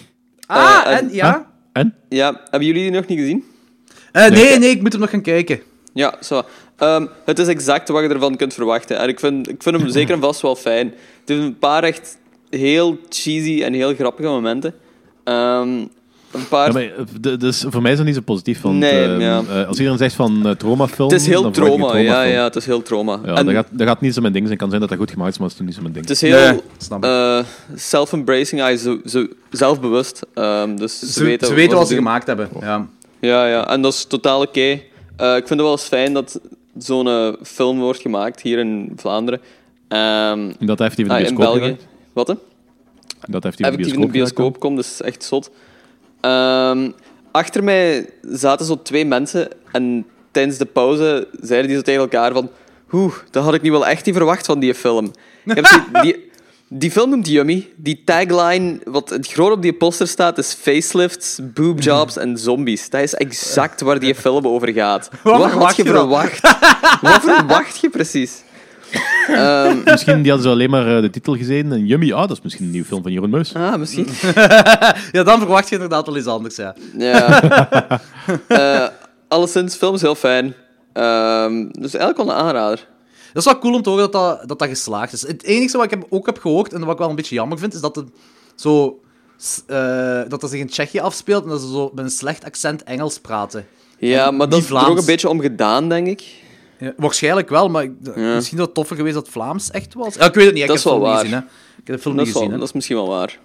Ah, en, en- ja? En? Ja, hebben jullie die nog niet gezien? Eh, nee, nee, ik moet hem nog gaan kijken. Ja, zo. Ehm, het is exact wat je ervan kunt verwachten. En ik vind, ik vind hem zeker en vast wel fijn. Het heeft een paar echt heel cheesy en heel grappige momenten. Ehm, een paar... Ja, maar, eh, dus voor mij is dat niet zo positief. Want, Nee, ehm, ja. eh, als iedereen zegt van uh, traumafilm... het is heel trauma, ja, ja, het is heel trauma. Ja, en dat, gaat, dat gaat niet zo mijn ding zijn. Het kan zijn dat dat goed gemaakt is, maar het is niet zo mijn ding. het is heel Nee, self-embracing, ah, zo, zo, zelfbewust. Ehm, dus ze, Ze, weten, ze weten wat ze doen. gemaakt hebben. Ja. Ja, ja, en dat is totaal oké. Eh, ik vind het wel eens fijn dat zo'n eh, film wordt gemaakt hier in Vlaanderen. Ehm, En dat heeft hij in de ah, in bioscoop België. gedaan. Wat hè? Dat heeft hij in de Effectief in de bioscoop bioscoop komt, dus echt zot. Ehm, achter mij zaten zo twee mensen en tijdens de pauze zeiden die zo tegen elkaar van Oeh, dat had ik nu wel echt niet verwacht van die film. Ik heb die, die, die film noemt Yummy. Die tagline, wat het groot op die poster staat, is facelifts, boobjobs en zombies. Dat is exact waar die film over gaat. Wat Wat, had verwacht je verwacht? Wat verwacht je precies? Ehm, Misschien die hadden ze alleen maar eh, de titel gezien. En Yummy, ah, dat is misschien een nieuwe film van Jeroen Meus. ah, misschien. ja, dan verwacht je inderdaad wel iets anders, ja. Ja. Eh alleszins, film is heel fijn. Ehm, dus eigenlijk wel een aanrader. Dat is wel cool om te horen dat dat, dat, dat geslaagd is. Het enige wat ik heb, ook heb gehoord, en wat ik wel een beetje jammer vind, is dat het zo... eh, dat dat zich in Tsjechië afspeelt en dat ze zo met een slecht accent Engels praten. Ja, maar dat is er ook een beetje om gedaan, denk ik. Ja, waarschijnlijk wel, maar Ja. misschien was het toffer geweest dat het Vlaams echt was. Ja, ik weet het niet, ik Dat heb is de film wel niet waar. gezien. Hè. Ik heb de film Dat niet wel, gezien. dat is misschien wel waar.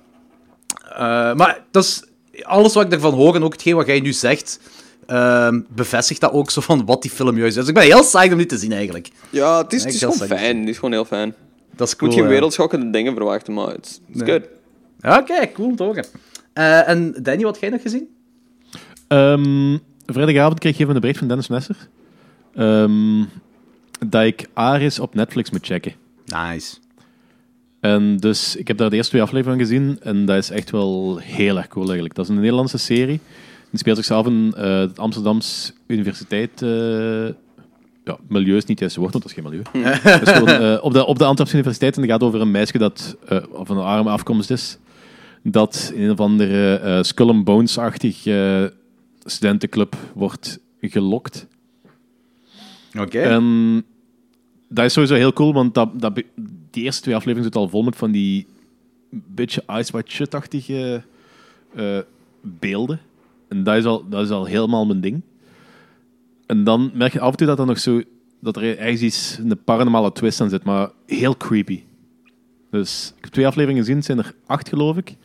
Eh, maar dat is, alles wat ik ervan hoor en ook hetgeen wat jij nu zegt, ehm, bevestigt dat ook zo van wat die film juist is. Dus ik ben heel psyched om die te zien, eigenlijk. Ja, het is, het is heel gewoon fijn. Het is gewoon heel fijn. Dat is Je cool. moet geen ja. wereldschokkende dingen verwachten, maar het is Nee. good. Oké, cool horen. Eh, en Danny, wat heb jij nog gezien? Ehm, vrijdagavond kreeg ik even een bericht van Dennis Nesser. ehm, dat ik Aris op Netflix moet checken. Nice. En dus, ik heb daar de eerste twee afleveringen gezien. En dat is echt wel heel erg cool eigenlijk. Dat is een Nederlandse serie. Die speelt zichzelf in eh het Amsterdams Universiteit. eh, ja, milieu is niet het juiste woord, want dat is geen milieu. Het is gewoon, eh, op, de, op de Antwerpse Universiteit. En het gaat over een meisje dat van een arme afkomst is. Dat in een of andere Skull and Bones-achtig studentenclub wordt gelokt. Oké. En dat is sowieso heel cool, want dat, dat, die eerste twee afleveringen zitten al vol met van die beetje Ice White Shut-achtige eh, beelden. En dat is, al, dat is al helemaal mijn ding. En dan merk je af en toe dat er nog zo dat er ergens iets, een paranormale twist aan zit, maar heel creepy. Dus ik heb twee afleveringen gezien, het zijn er acht geloof ik.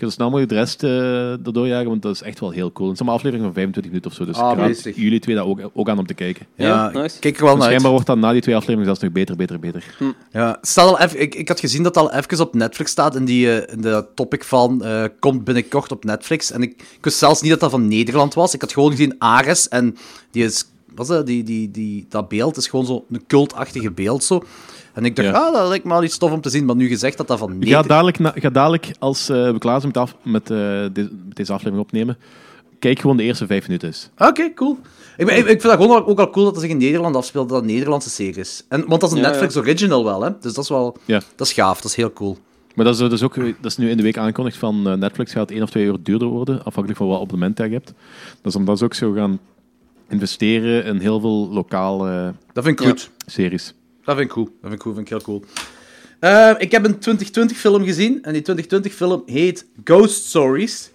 Ik ga zo snel mogelijk de rest eh erdoor jagen, want dat is echt wel heel cool. Het is maar aflevering van 25 minuten of zo, dus Ah, ik raad bezig. jullie twee dat ook, ook aan om te kijken. Ja, Ja, nice. kijk er wel naar uit. schijnbaar wordt dan na die twee afleveringen zelfs nog beter, beter, beter. Ja, het staat al even, ik, ik had gezien dat het al even op Netflix staat in, die, eh, in de topic van eh, komt binnenkort op Netflix. En ik, ik wist zelfs niet dat dat van Nederland was. Ik had gewoon gezien Ares en die is, wat is dat, die, die, die, dat beeld is gewoon zo een cultachtige beeld zo. En ik dacht, Ja. ah, dat lijkt me wel iets tof om te zien, maar nu gezegd dat dat van Ga Nederland... dadelijk, na- ga dadelijk als eh, we klaar zijn met, af, met, eh, de- met deze aflevering opnemen, kijk gewoon de eerste vijf minuten eens. Oké, cool. Ik, ik, ik vind dat gewoon ook al cool dat het zich in Nederland afspeelt, dat een Nederlandse serie is. En, want dat is een Ja, Netflix original wel, hè. Dus dat is wel... Ja. Dat is gaaf, dat is heel cool. Maar dat is, dus ook, dat is nu in de week aangekondigd van eh, Netflix gaat één of twee euro duurder worden, afhankelijk van wat abonnement je hebt. Dus omdat ze ook zo gaan investeren in heel veel lokale Dat vind ik goed. series. Dat vind ik cool. Dat vind ik cool, vind ik heel cool. Eh, ik heb een 2020 film gezien. En die 2020 film heet Ghost Stories.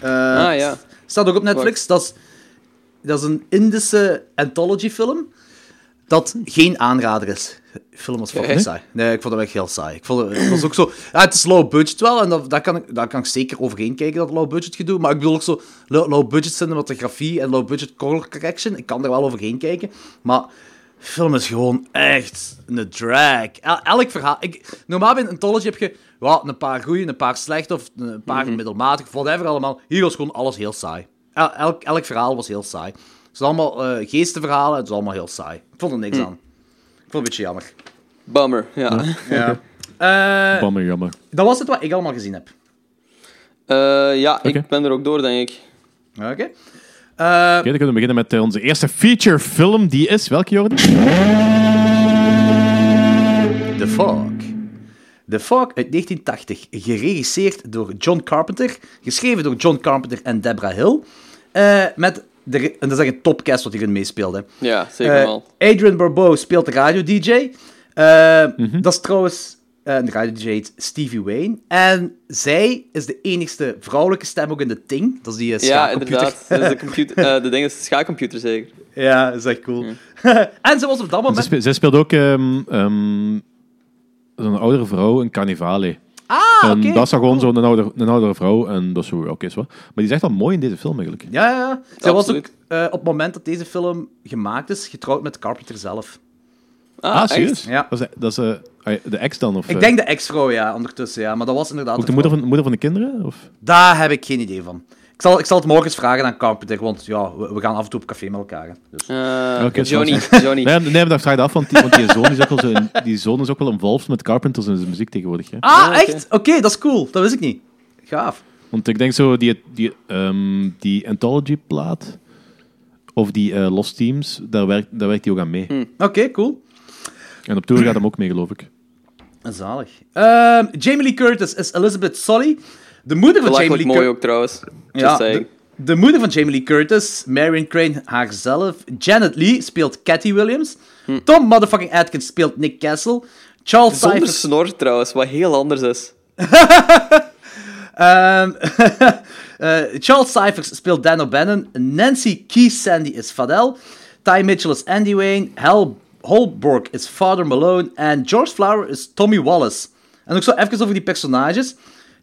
Eh, Ah, ja. Staat ook op Netflix. Dat is, dat is een Indische anthology film. Dat geen aanrader is. De film was fucking saai. Nee, ik vond hem echt heel saai. Ik vond het, het was ook zo... Ja, het is low budget wel. En dat, daar, kan ik, daar kan ik zeker overheen kijken, dat low budget gedoe. Maar ik bedoel ook zo low, low budget cinematografie en low budget color correction. Ik kan er wel overheen kijken. Maar film is gewoon echt een drag. El- elk verhaal... Ik, normaal bij een anthology heb je ja, een paar goeie, een paar slechte of een paar middelmatig, whatever allemaal. Hier was gewoon alles heel saai. El- elk, elk verhaal was heel saai. Het zijn allemaal eh geestenverhalen, het is allemaal heel saai. Ik vond er niks aan. Ik vond het een beetje jammer. Bummer, ja. Ja. Eh, Bammer, jammer. dat was het wat ik allemaal gezien heb. Eh, ja, ik ben er ook door, denk ik. Oké. Oké, dan kunnen we beginnen met eh, onze eerste feature film. Die is, welke Jordan? The Fog. The Fog uit 1980, geregisseerd door John Carpenter, geschreven door John Carpenter en Deborah Hill, eh, met de, en dat is echt een topcast wat hierin meespeelde. Ja, zeker Eh, wel. Adrian Barbeau speelt de radio-dj. Eh, Dat is trouwens... eh, de radio-dj heet Stevie Wayne. En zij is de enigste vrouwelijke stem ook in de Ting. Dat is die uh, Ja, inderdaad. Dat is de, computer, eh, de ding is de schaakcomputer, zeker. ja, dat is echt cool. en ze was op dat Zij, moment... zij speelt ook ehm, ehm, zo'n oudere vrouw in Carnivale. Ah, en oké. dat is dan gewoon zo'n oudere, een oudere vrouw. En dat is zo, oké, is wat. Maar die is echt wel mooi in deze film eigenlijk. Ja, ja. Zij was ook eh, op het moment dat deze film gemaakt is, getrouwd met Carpenter zelf. Ah, Ah, serieus? Ja. Dat is, dat is eh, ah de ex dan? Of, Ik eh, denk de ex-vrouw, ja, ondertussen, ja. Maar dat was inderdaad ook de de moeder van, moeder van de kinderen? Of? Daar heb ik geen idee van. Ik zal, ik zal het morgen eens vragen aan Carpenter, want ja, we, we gaan af en toe op café met elkaar. hè. Dus. Eh, Oké, Johnny, Johnny. Nee, nee, maar dat vraag ik af, want die, want die, zoon is ook wel zo, in- die zoon is ook wel involved met Carpenters en zijn muziek tegenwoordig. Hè? Ah, echt? Oké, dat is cool. Dat wist ik niet. Gaaf. Want ik denk zo, die, die, ehm, die Anthology-plaat, of die eh, Lost Teams, daar werkt, daar werkt hij ook aan mee. Oké, cool. En op tour gaat hem ook mee, geloof ik. Zalig. Ehm, Jamie Lee Curtis is Elizabeth Sully. De moeder van Jamie Lee mooi Curtis. ook, trouwens. Ja, de, de moeder van Jamie Lee Curtis, Marion Crane haarzelf. Janet Lee speelt Cathy Williams. Tom motherfucking Atkins speelt Nick Castle. Charles Zonder Cyphers... snor, trouwens, wat heel anders is. Ehm, eh, Charles Cyphers speelt Dan O'Bannon. Nancy Keys Sandy is Fadel. Ty Mitchell is Andy Wayne. Hal Holbrook is Father Malone. En George Flower is Tommy Wallace. En ook zo even over die personages.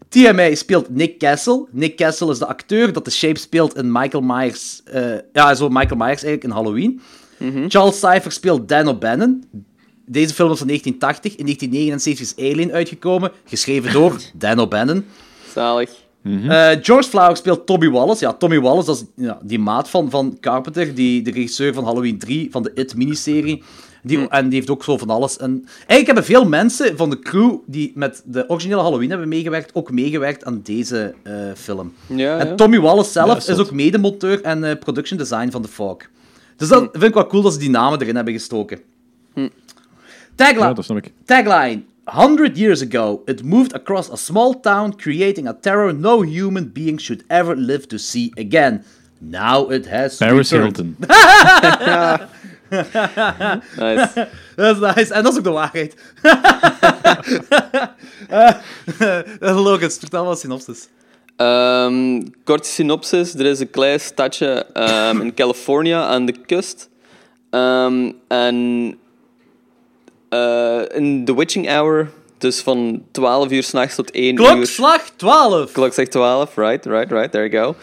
TMA speelt Nick Castle. Nick Castle is de acteur dat de Shape speelt in Michael Myers. eh, ja, zo Michael Myers eigenlijk in Halloween. Charles Cyphers speelt Dan O'Bannon. Deze film is van 1980. In 1979 is Alien uitgekomen, geschreven door Dan O'Bannon. Zalig. Eh, George Flower speelt Tommy Wallace. Ja, Tommy Wallace, dat is ja, die maat van, van Carpenter, die, de regisseur van Halloween 3, van de It-miniserie. Die, En die heeft ook zo van alles. En eigenlijk hebben veel mensen van de crew die met de originele Halloween hebben meegewerkt, ook meegewerkt aan deze eh, film. Ja, En ja. Tommy Wallace zelf Ja, is zot. ook medemonteur en eh, production design van The Fog. Dus dat vind ik wel cool dat ze die namen erin hebben gestoken. Tagline. Ja, dat snap ik. Tagline. 100 years ago, it moved across a small town, creating a terror no human being should ever live to see again. Now it has Paris returned. Hilton. Nice. Dat is nice. En dat is ook de waarheid. uh, Logans, vertel een synopsis. Ehm, korte synopsis. Er is een klein stadje ehm, in California aan de kust. Ehm, en eh, in The Witching Hour Dus van 12 uur s'nachts tot 1 uur. Klokslag 12! Klok zegt 12, right, right, right, there you go.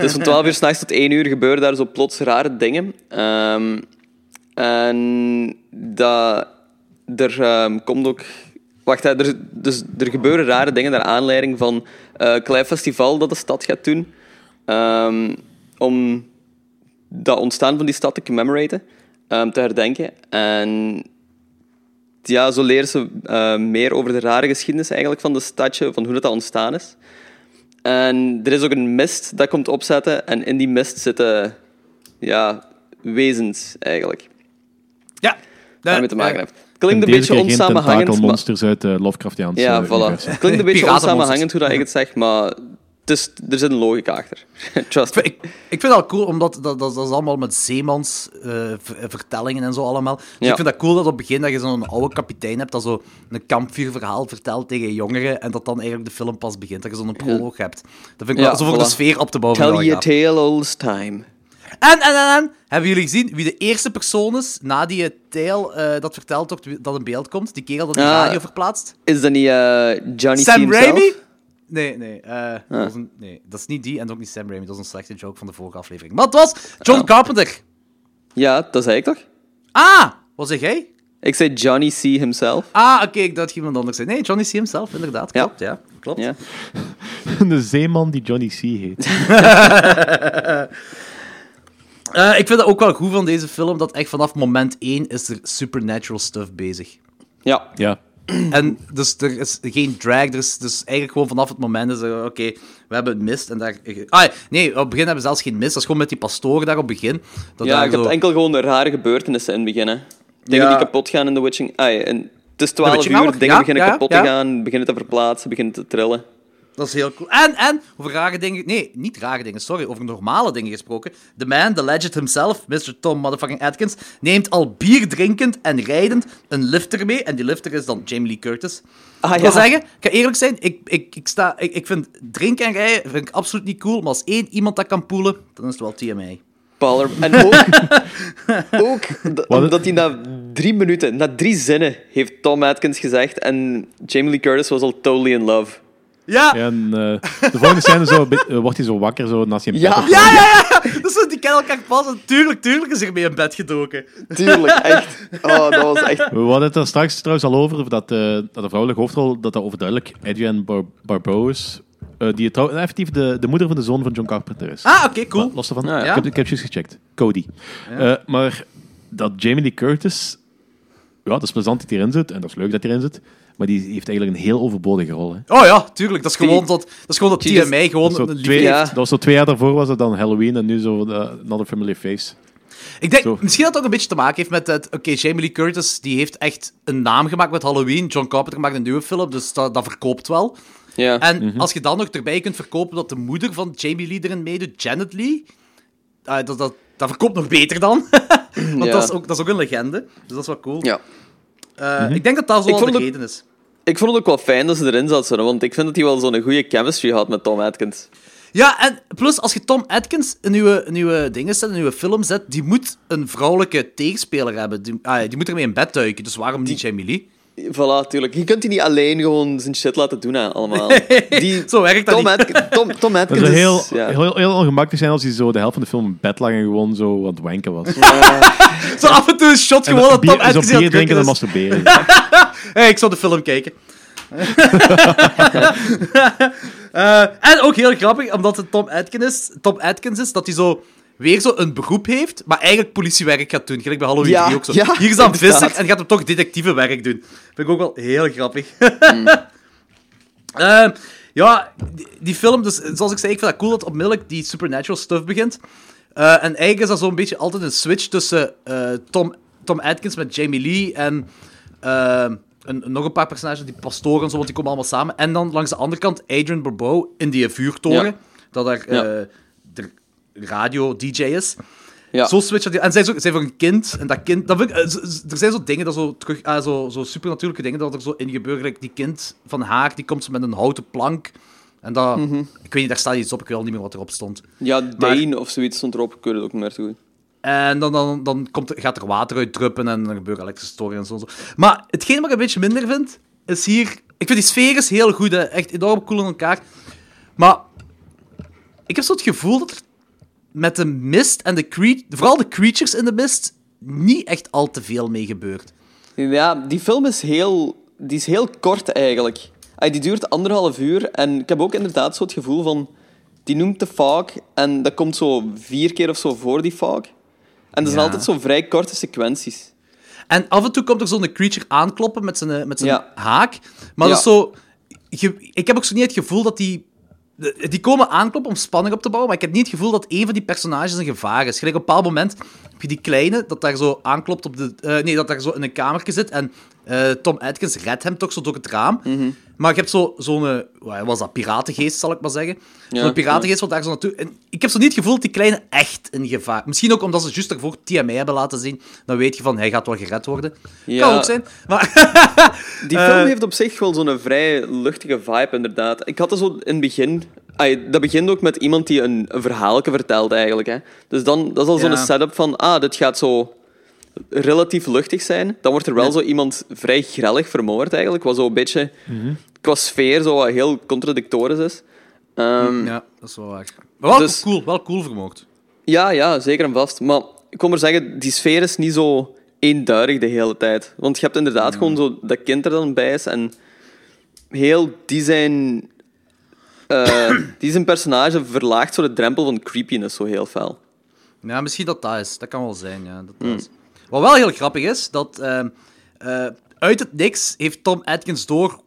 Dus van 12 uur s'nachts tot 1 uur gebeuren daar zo plots rare dingen. Ehm, en dat, er ehm, komt ook. Wacht, hè, er, dus, er gebeuren rare dingen naar aanleiding van eh, een klein festival dat de stad gaat doen. Ehm, om dat ontstaan van die stad te commemoraten, ehm, te herdenken. En ja, zo leren ze eh, meer over de rare geschiedenis eigenlijk van de stadje, van hoe dat, dat ontstaan is. En er is ook een mist dat komt opzetten. En in die mist zitten ja, wezens eigenlijk. Ja. Daarmee te maken eh, heeft. Klinkt een beetje onsamenhangend. Maar, tentakelmonsters uit de Lovecraftiaanse ja, eh, voilà. universum. Klinkt een beetje onsamenhangend hoe dat ik het zeg, maar het is, er zit een logica achter. Trust me. Ik, ik vind dat cool, omdat dat, dat, dat is allemaal met zeemans eh, v- vertellingen en zo allemaal. Dus Ja. ik vind dat cool dat op het begin dat je zo'n oude kapitein hebt dat zo een kampvuurverhaal vertelt tegen jongeren en dat dan eigenlijk de film pas begint, dat je zo'n proloog hebt. Dat vind ik Ja, wel, zo voor de sfeer op te bouwen. Tell wel you a gaaf. tale all this time. En, en, en, en, hebben jullie gezien wie de eerste persoon is na die tale eh, dat vertelt wordt, dat in beeld komt? Die kerel dat die Ah. radio verplaatst? Is dat niet eh, Johnny. Sam? Raimi? Nee, nee, eh, dat was een- nee, dat is niet die en ook niet Sam Raimi. Dat is een slechte joke van de vorige aflevering. Maar het was John Ah. Carpenter. Ja, dat zei ik toch? Ah, wat zeg jij? Ik zei Johnny C. himself. Ah, oké, ik dacht iemand anders zei. Nee, Johnny C. himself, inderdaad. Klopt, ja. Klopt. Ja. De zeeman die Johnny C heet. Eh, ik vind het ook wel goed van deze film, dat echt vanaf moment 1 is er supernatural stuff bezig. Ja. Ja. En dus er is geen drag, er is dus eigenlijk gewoon vanaf het moment is er, oké, we hebben het mist en daar... Ah, nee, op het begin hebben we zelfs geen mist, dat is gewoon met die pastoren daar op het begin. Dat Ja, daar ik heb zo- enkel gewoon de rare gebeurtenissen in het begin. hè. Dingen Ja. die kapot gaan in The Witching... Ah, ja, en het is 12 Witching uur, dingen Ja, beginnen kapot te gaan, beginnen te verplaatsen, beginnen te trillen. Dat is heel cool. En, en, over rare dingen... Nee, niet rare dingen, sorry. Over normale dingen gesproken. The man, the legend himself, Mr. Tom motherfucking Atkins, neemt al bier drinkend en rijdend een lifter mee. En die lifter is dan Jamie Lee Curtis. Ah, ik wil zeggen, ik ga eerlijk zijn, ik, ik, ik, sta, ik, ik vind drinken en rijden vind ik absoluut niet cool. Maar als één iemand dat kan poelen, dan is het wel TMI. Baller. En ook, ook omdat hij na drie minuten, na drie zinnen, heeft Tom Atkins gezegd en Jamie Lee Curtis was al totally in love. Ja, En eh, de volgende scène zo, eh, wordt hij zo wakker zo, naast je Ja. bed ja, ja, ja. Dus die kennen elkaar pas en tuurlijk, tuurlijk is er mee in bed gedoken. Tuurlijk, echt. Oh, dat was echt... We hadden het er straks trouwens al over, dat, eh, dat de vrouwelijke hoofdrol, dat dat overduidelijk Adrienne Bar Barbeau is. eh, die trouw- effectief de, de moeder van de zoon van John Carpenter is. Ah, oké, cool. Los ervan. Ja, ja. Ik, heb, ik heb juist gecheckt. Cody. Eh, maar dat Jamie Lee Curtis... Ja, dat is plezant dat hij erin zit. En dat is leuk dat hij erin zit. Maar die heeft eigenlijk een heel overbodige rol. Hè. Oh ja, tuurlijk. Dat is gewoon dat, dat, is gewoon dat TMI gewoon Dat, een zo twee, Ja. dat was zo twee jaar daarvoor was het dan Halloween en nu zo de Another Familiar Face. Ik denk, Zo. misschien dat het ook een beetje te maken heeft met het... Oké, Jamie Lee Curtis die heeft echt een naam gemaakt met Halloween. John Carpenter maakt een nieuwe film, dus dat, dat verkoopt wel. Ja. En als je dan nog erbij kunt verkopen dat de moeder van Jamie Lee erin meedoet, Janet Lee... ah, dat, dat, dat verkoopt nog beter dan. Want Ja. dat, is ook, dat is ook een legende. Dus dat is wel cool. ja. Eh, Ik denk dat dat zo wel de het- reden is. Ik vond het ook wel fijn dat ze erin zat, zo, want ik vind dat hij wel zo'n goede chemistry had met Tom Atkins. Ja, en plus, als je Tom Atkins een nieuwe, nieuwe dingen zet, een nieuwe film zet, die moet een vrouwelijke tegenspeler hebben. Die, ah, die moet ermee in bed duiken, dus waarom niet Jamie Lee? Voilà, tuurlijk. Je kunt die niet alleen gewoon zijn shit laten doen, hè, allemaal. Die, Zo werkt dat Tom, niet. Tom, Tom Dat is... heel, ja. heel, heel ongemakkelijk zijn als hij zo de helft van de film in bed lag en gewoon zo aan het wanken was. Zo af en toe een shot gewoon dat Tom zo Atkins aan bier drinken en masturberen. Hey, ik zou de film kijken. Eh, en ook heel grappig, omdat het Tom Atkins is, Tom Atkins is, dat hij zo weer zo een beroep heeft, maar eigenlijk politiewerk gaat doen. Gelijk bij Halloween Ja, 3 ook zo. ja, Hier is dan inderdaad. visser en gaat hem toch detectivewerk doen. Vind ik ook wel heel grappig. Hmm. Eh, ja, die, die film, dus, zoals ik zei, ik vind het cool dat onmiddellijk die supernatural stuff begint. Eh, en eigenlijk is dat zo'n beetje altijd een switch tussen eh, Tom, Tom Atkins met Jamie Lee en eh, nog een paar personages, die pastoren en zo, want die komen allemaal samen. En dan langs de andere kant Adrian Barbeau in die vuurtoren, Ja. dat daar Ja. Radio-dj is. Ja. Zo switcht dat. En zij is, ook, zij is ook een kind. En dat kind... Dat ik, eh, er zijn zo dingen, dat zo, terug, ah, zo, zo supernatuurlijke dingen, dat er zo in gebeuren. Like die kind van haar, die komt met een houten plank. En dat... Mhm. Ik weet niet, daar staat iets op. Ik weet al niet meer wat erop stond. Ja, Dane of zoiets stond erop. Ik weet het ook niet meer zo goed. En dan, dan, dan komt, gaat er water uit druppen en dan gebeuren elektrische storingen en zo. Maar hetgeen wat ik een beetje minder vind, is hier... Ik vind die sfeer is heel goed, hè. echt enorm cool in elkaar. Maar ik heb zo het gevoel dat er met de mist en de cre vooral de creatures in de mist niet echt al te veel mee gebeurt. Ja, die film is heel, die is heel kort eigenlijk. Die duurt anderhalf uur en ik heb ook inderdaad zo het gevoel van... Die noemt de fog en dat komt zo vier keer of zo voor die fog. En dat zijn Ja. altijd zo vrij korte sequenties. En af en toe komt er zo'n creature aankloppen met zijn, met zijn Ja. haak. Maar dat is zo... ik heb ook zo niet het gevoel dat die... Die komen aankloppen om spanning op te bouwen, maar ik heb niet het gevoel dat een van die personages een gevaar is. Gelijk op een bepaald moment heb je die kleine, dat daar zo aanklopt op de... eh, nee, dat daar zo in een kamertje zit en eh, Tom Atkins redt hem toch zo door het raam. Mhm. Maar je hebt zo- zo'n... eh, wat was dat? Piratengeest, zal ik maar zeggen. Ja, zo'n piratengeest wat daar zo naartoe... En ik heb zo niet het gevoel dat die kleine echt een gevaar... Misschien ook omdat ze juist daarvoor TMI hebben laten zien. Dan weet je van, hij gaat wel gered worden. Ja. Kan ook zijn. Maar... Die Eh. film heeft op zich wel zo'n vrij luchtige vibe, inderdaad. Ik had er zo in het begin... Ay, dat begint ook met iemand die een, een verhaaltje vertelt, eigenlijk. Hè. Dus dan, dat is al zo'n setup van... Ah, dit gaat zo relatief luchtig zijn. Dan wordt er wel zo iemand vrij grellig vermoord, eigenlijk. Wat zo een beetje qua sfeer zo wat heel contradictorisch is. Ehm, Ja, dat is wel waar. Maar wel Dus- cool, wel cool vermoord. Ja, ja, zeker en vast. Maar ik kon maar zeggen, die sfeer is niet zo eenduidig de hele tijd. Want je hebt inderdaad gewoon zo dat kind er dan bij is en heel die zijn... eh, die zijn personage verlaagt zo de drempel van creepiness zo heel fel. Ja, misschien dat dat is. Dat kan wel zijn, ja. Dat dat is. Wat wel heel grappig is, dat ehm, eh, uit het niks heeft Tom Atkins door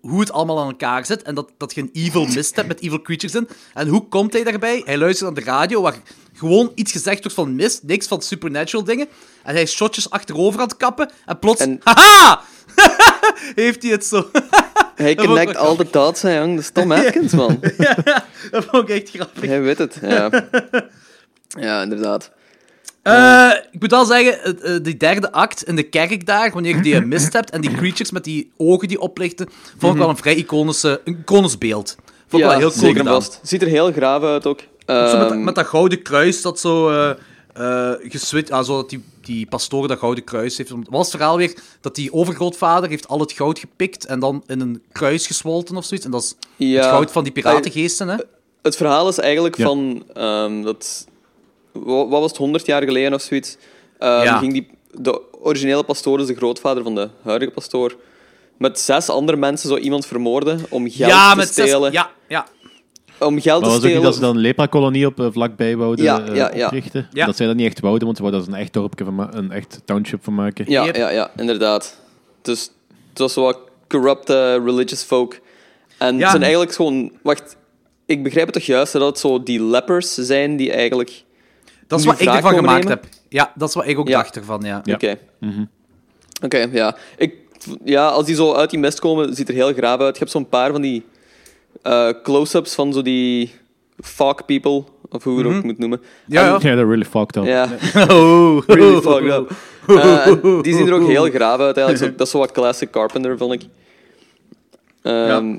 hoe- het allemaal aan elkaar zit en dat, dat je een evil mist hebt met evil creatures in. En hoe komt hij daarbij? Hij luistert aan de radio waar gewoon iets gezegd wordt van mist, niks van supernatural dingen. En hij is shotjes achterover aan het kappen en plots... En- Haha! heeft hij het zo. Hij connect al de dots, hè, jong. Dat is Tom Atkins, man. dat vond ik echt grappig. Hij weet het, ja. Ja, inderdaad. Eh, ik moet wel zeggen, eh, die derde act in de kerk daar, wanneer je die mist hebt en die creatures met die ogen die oplichten, vond ik wel een vrij iconische, een iconisch beeld. Vond ik wel heel cool zeker en gedaan. vast. Ziet er heel graaf uit ook. Zo met, Ehm, met dat gouden kruis dat zo eh eh, geswitcht, ah, zo dat die, die pastoor dat gouden kruis heeft. Wat was het verhaal weer? Dat die overgrootvader heeft al het goud gepikt en dan in een kruis gesmolten of zoiets. En dat is Ja. het goud van die piratengeesten, hè? Het verhaal is eigenlijk Ja. van ehm, dat. Wa- Wat was het, 100 jaar geleden of zoiets? Ehm, Ja. ging die, de originele pastoor, dus de grootvader van de huidige pastoor, met zes andere mensen zo iemand vermoorden om geld ja, te met zes... stelen. Ja, ja. Om geld Maar te was het ook niet stelen. dat ze dan een lepra-kolonie op eh, vlakbij wouden Ja, eh, ja, ja. oprichten? Ja. Dat zij dat niet echt wouden, want ze wouden er een echt dorpje van een echt township van maken. Ja, Yep. ja, ja, inderdaad. Dus het was zo wat corrupt eh, religious folk. En Ja. het zijn eigenlijk gewoon... Wacht, ik begrijp het toch juist dat het zo die lepers zijn die eigenlijk... Dat is wat ik ervan gemaakt nemen? heb. Ja, dat is wat ik ook Ja. dacht ervan, ja. Ja. Oké. Oké, ja. Ik, ja. Als die zo uit die mist komen, ziet er heel graaf uit. Je hebt zo'n paar van die eh, close-ups van zo die fuck people, of hoe je het ook moet noemen. Ja, ja. Ja, dat really fucked up. Ja, Oh. really fucked up. Eh, die zien er ook heel graaf uit. Eigenlijk. Zo, dat is zo wat classic Carpenter, vond ik. Ehm,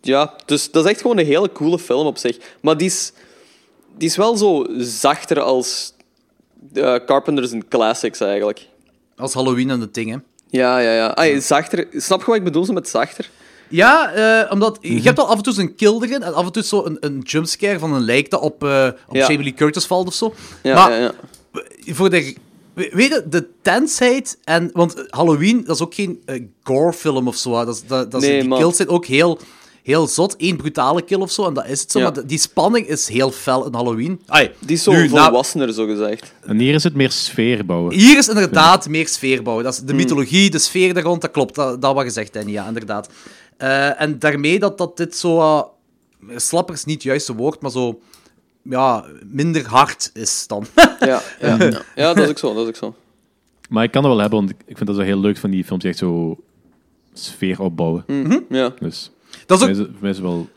ja. dus dat is echt gewoon een hele coole film op zich. Maar die is, die is wel zo zachter als eh, Carpenter's classics, eigenlijk. Als Halloween en de dingen. Ja, ja, ja. Ay, zachter. Snap je wat ik bedoel met zachter? Ja, eh, omdat je hebt al af en toe zo'n kill erin en af en toe zo een, een jumpscare van een lijk dat op, eh op Ja. Jamie Lee Curtis valt of zo. Ja, maar ja, ja. voor de... we- Weet je, de tensheid en... Want Halloween, dat is ook geen gore-film of zo. hè. Dat, is- dat, dat is- Nee, die kills zijn ook heel, heel zot. Eén brutale kill of zo, en dat is het zo. Ja. Maar de- die spanning is heel fel in Halloween. Ai, Die is zo nu, na- volwassener, zo gezegd. En hier is het meer sfeer bouwen. Hier is inderdaad meer sfeer bouwen. Dat is Hmm. de mythologie, de sfeer daar rond, dat klopt. Dat, dat wat gezegd, Danny, ja, inderdaad. Eh, en daarmee dat, dat dit zo... eh, slapper is niet het juiste woord, maar zo... Ja, minder hard is dan. Ja, ja, ja. ja, dat is ook zo. Dat is ook zo. Maar ik kan dat wel hebben, want ik vind dat zo heel leuk van die films die echt zo sfeer opbouwen. Ja. Dus dat, is voor ook, mij voor mij is het wel...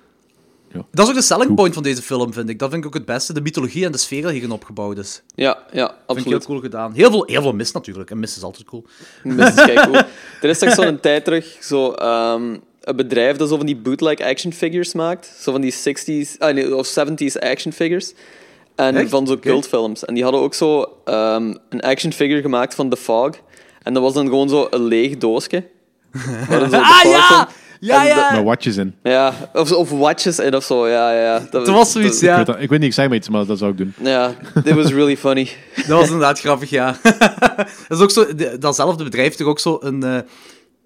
dat is ook de selling point van deze film, vind ik. Dat vind ik ook het beste. De mythologie en de sfeer die hierin opgebouwd is. Ja, ja, Vind ik heel absoluut. cool gedaan. Heel veel, heel veel mist natuurlijk. En mist is altijd cool. Dat is kei cool. Er is toch zo'n tijd terug zo, ehm, een bedrijf dat zo van die bootleg action figures maakt. Zo van die 60s, ah, nee, of 70s action figures. En Echt? van zo Oké. cultfilms. En die hadden ook zo ehm, een action figure gemaakt van The Fog. En dat was dan gewoon zo een leeg doosje. Ah ja! Ja, En ja! Met watjes in. Ja, of, of watches in of zo, ja, ja, ja. Dat, was zoiets, dat- Ik, ja. weet dat- ik weet niet, ik zeg maar iets, maar dat zou ik doen. Ja, it was really funny. Dat was inderdaad grappig, ja. dat is ook zo, de- datzelfde bedrijf heeft toch ook zo een, eh,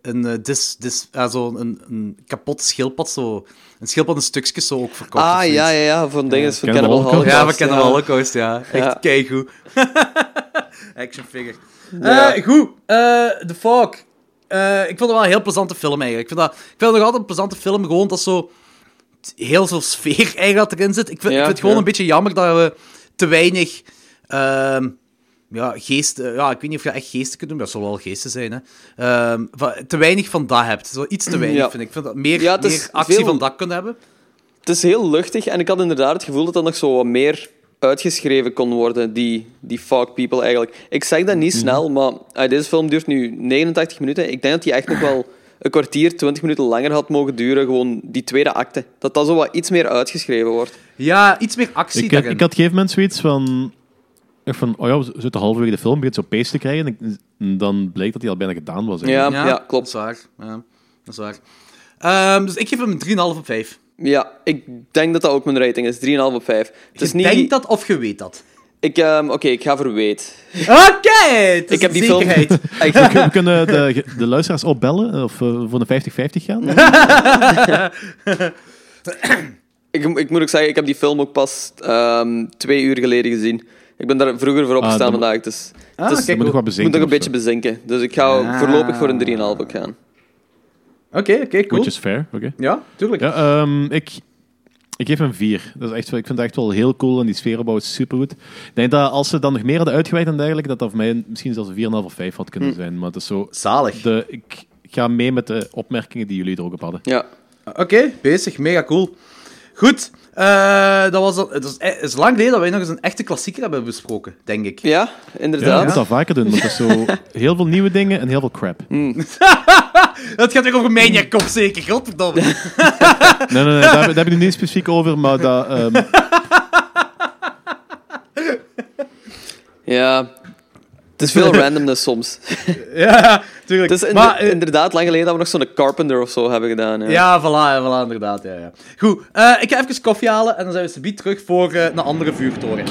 een, eh, dis, dis, ja, zo een, een kapot schildpad, zo, een schildpad in stukjes zo ook verkocht. Ah, ja, ja, ja, van dingen van Cannibal Holocaust. Holocaust. Ja, we kennen wel Holocaust, ja. Echt Ja. keigoed. Action figure. Ja. Eh, goed, eh The Fog. Eh, ik vond het wel een heel plezante film eigenlijk. Ik vind, dat, ik vind het nog altijd een plezante film, gewoon dat zo heel veel sfeer eigenlijk erin zit. Ik vind, Ja, ik vind het gewoon ja. een beetje jammer dat we te weinig ehm, ja, geesten... Ja, ik weet niet of je echt geesten kunt doen, maar dat zal wel geesten zijn. Hè. Ehm, te weinig van dat hebt. Zo iets te weinig, Ja. vind ik. Ik vind dat meer, meer actie veel- van dat kunnen hebben. Het is heel luchtig en ik had inderdaad het gevoel dat dat nog zo wat meer uitgeschreven kon worden, die, die fog people eigenlijk. Ik zeg dat niet snel, maar ah, deze film duurt nu 89 minuten. Ik denk dat die echt nog wel een kwartier, 20 minuten langer had mogen duren, gewoon die tweede acte. Dat dat zo wat iets meer uitgeschreven wordt. Ja, iets meer actie Ik, daarin. ik had op een gegeven moment zoiets van... echt van, oh ja, we zitten halverwege de film, begint zo pace te krijgen. En dan bleek dat hij al bijna gedaan was. eigenlijk. Ja, ja, klopt. Dat is waar. Ja, dat is waar. Ehm, dus ik geef hem een 3,5 op 5. Ja, ik denk dat dat ook mijn rating is. 3,5 op 5. Het Je is niet... denkt dat of je weet dat? Ik, ehm, Oké, ik ga voor weet. Oké! is Ik heb die film... Ik- We, kunnen de, de luisteraars opbellen of eh, voor een 50-50 gaan. Ik, ik moet ook zeggen, ik heb die film ook pas ehm, twee uur geleden gezien. Ik ben daar vroeger voor opgestaan Ah, dan- vandaag, dus Ah, dus kijk, moet nog wat ik moet bezinken. nog een beetje bezinken. Dus ik ga Ah. voorlopig voor een 3,5 ook gaan. Oké, oké, cool. Which is fair, oké. Ja, tuurlijk. Ja, ehm, ik, ik geef hem 4. Dat is echt, ik vind het echt wel heel cool en die sfeeropbouw is supergoed. Ik denk dat als ze dan nog meer hadden uitgewerkt en dergelijke, dat dat voor mij misschien zelfs een 4,5 of 5 had Hm. kunnen zijn. Maar het is zo... Zalig. De, ik ga mee met de opmerkingen die jullie er ook op hadden. Ja. Oké, bezig. Mega cool. Goed. eh, dat was het, is, het is lang geleden dat wij nog eens een echte klassieker hebben besproken, denk ik. ja, Ja, je inderdaad. moet dat vaker doen, want is zo heel veel nieuwe dingen en heel veel crap. Nee, Het gaat weer over mijn kop, zeker. Godverdomme. nee, nee, daar, daar heb ik het niet specifiek over, maar dat... ehm, Ja. Het is veel randomness soms. ja, tuurlijk. Het is maar, eh, inderdaad lang geleden dat we nog zo'n Carpenter of zo hebben gedaan. Ja. ja, voilà, voilà, inderdaad. Ja, ja. Goed, eh, ik ga even koffie halen en dan zijn we subiet terug voor eh, een andere vuurtoren.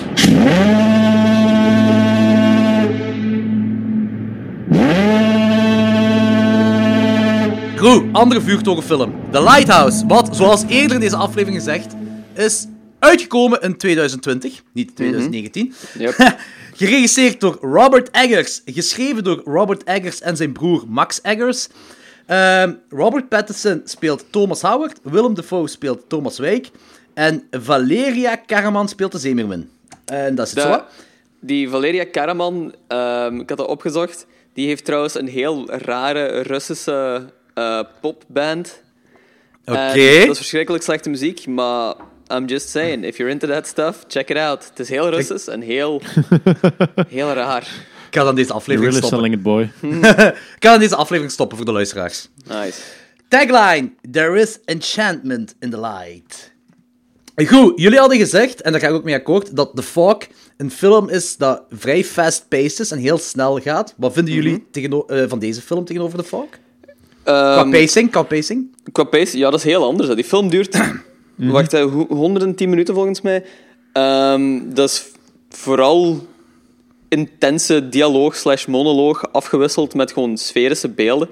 Goed, andere vuurtorenfilm. The Lighthouse, wat, zoals eerder in deze aflevering gezegd, is uitgekomen in 2020, niet 2019. Yep. Geregisseerd door Robert Eggers. Geschreven door Robert Eggers en zijn broer Max Eggers. Ehm, Robert Pattinson speelt Thomas Howard. Willem Dafoe speelt Thomas Wijk. En Valeria Karaman speelt de Zeemermin. En dat is het De- zo. die Valeria Karaman, ehm, ik had dat opgezocht, die heeft trouwens een heel rare Russische eh, popband. Oké. Dat is verschrikkelijk slechte muziek, maar I'm just saying, if you're into that stuff, check it out. Het is heel Russisch en heel, heel raar. Ik ga dan deze aflevering really stoppen. selling it, boy. Ik ga dan deze aflevering stoppen voor de luisteraars. Nice. Tagline: There is enchantment in the light. Goed, jullie hadden gezegd, en daar ga ik ook mee akkoord, dat The Fog een film is dat vrij fast-paced is en heel snel gaat. Wat vinden jullie tegeno- eh, van deze film tegenover The Fog? Qua Ehm, pacing, qua pacing? Qua pace, ja, dat is heel anders. hè. Die film duurt, wacht, hè, ho- 110 minuten volgens mij. Ehm, dat is vooral intense dialoog slash monoloog afgewisseld met gewoon sferische beelden.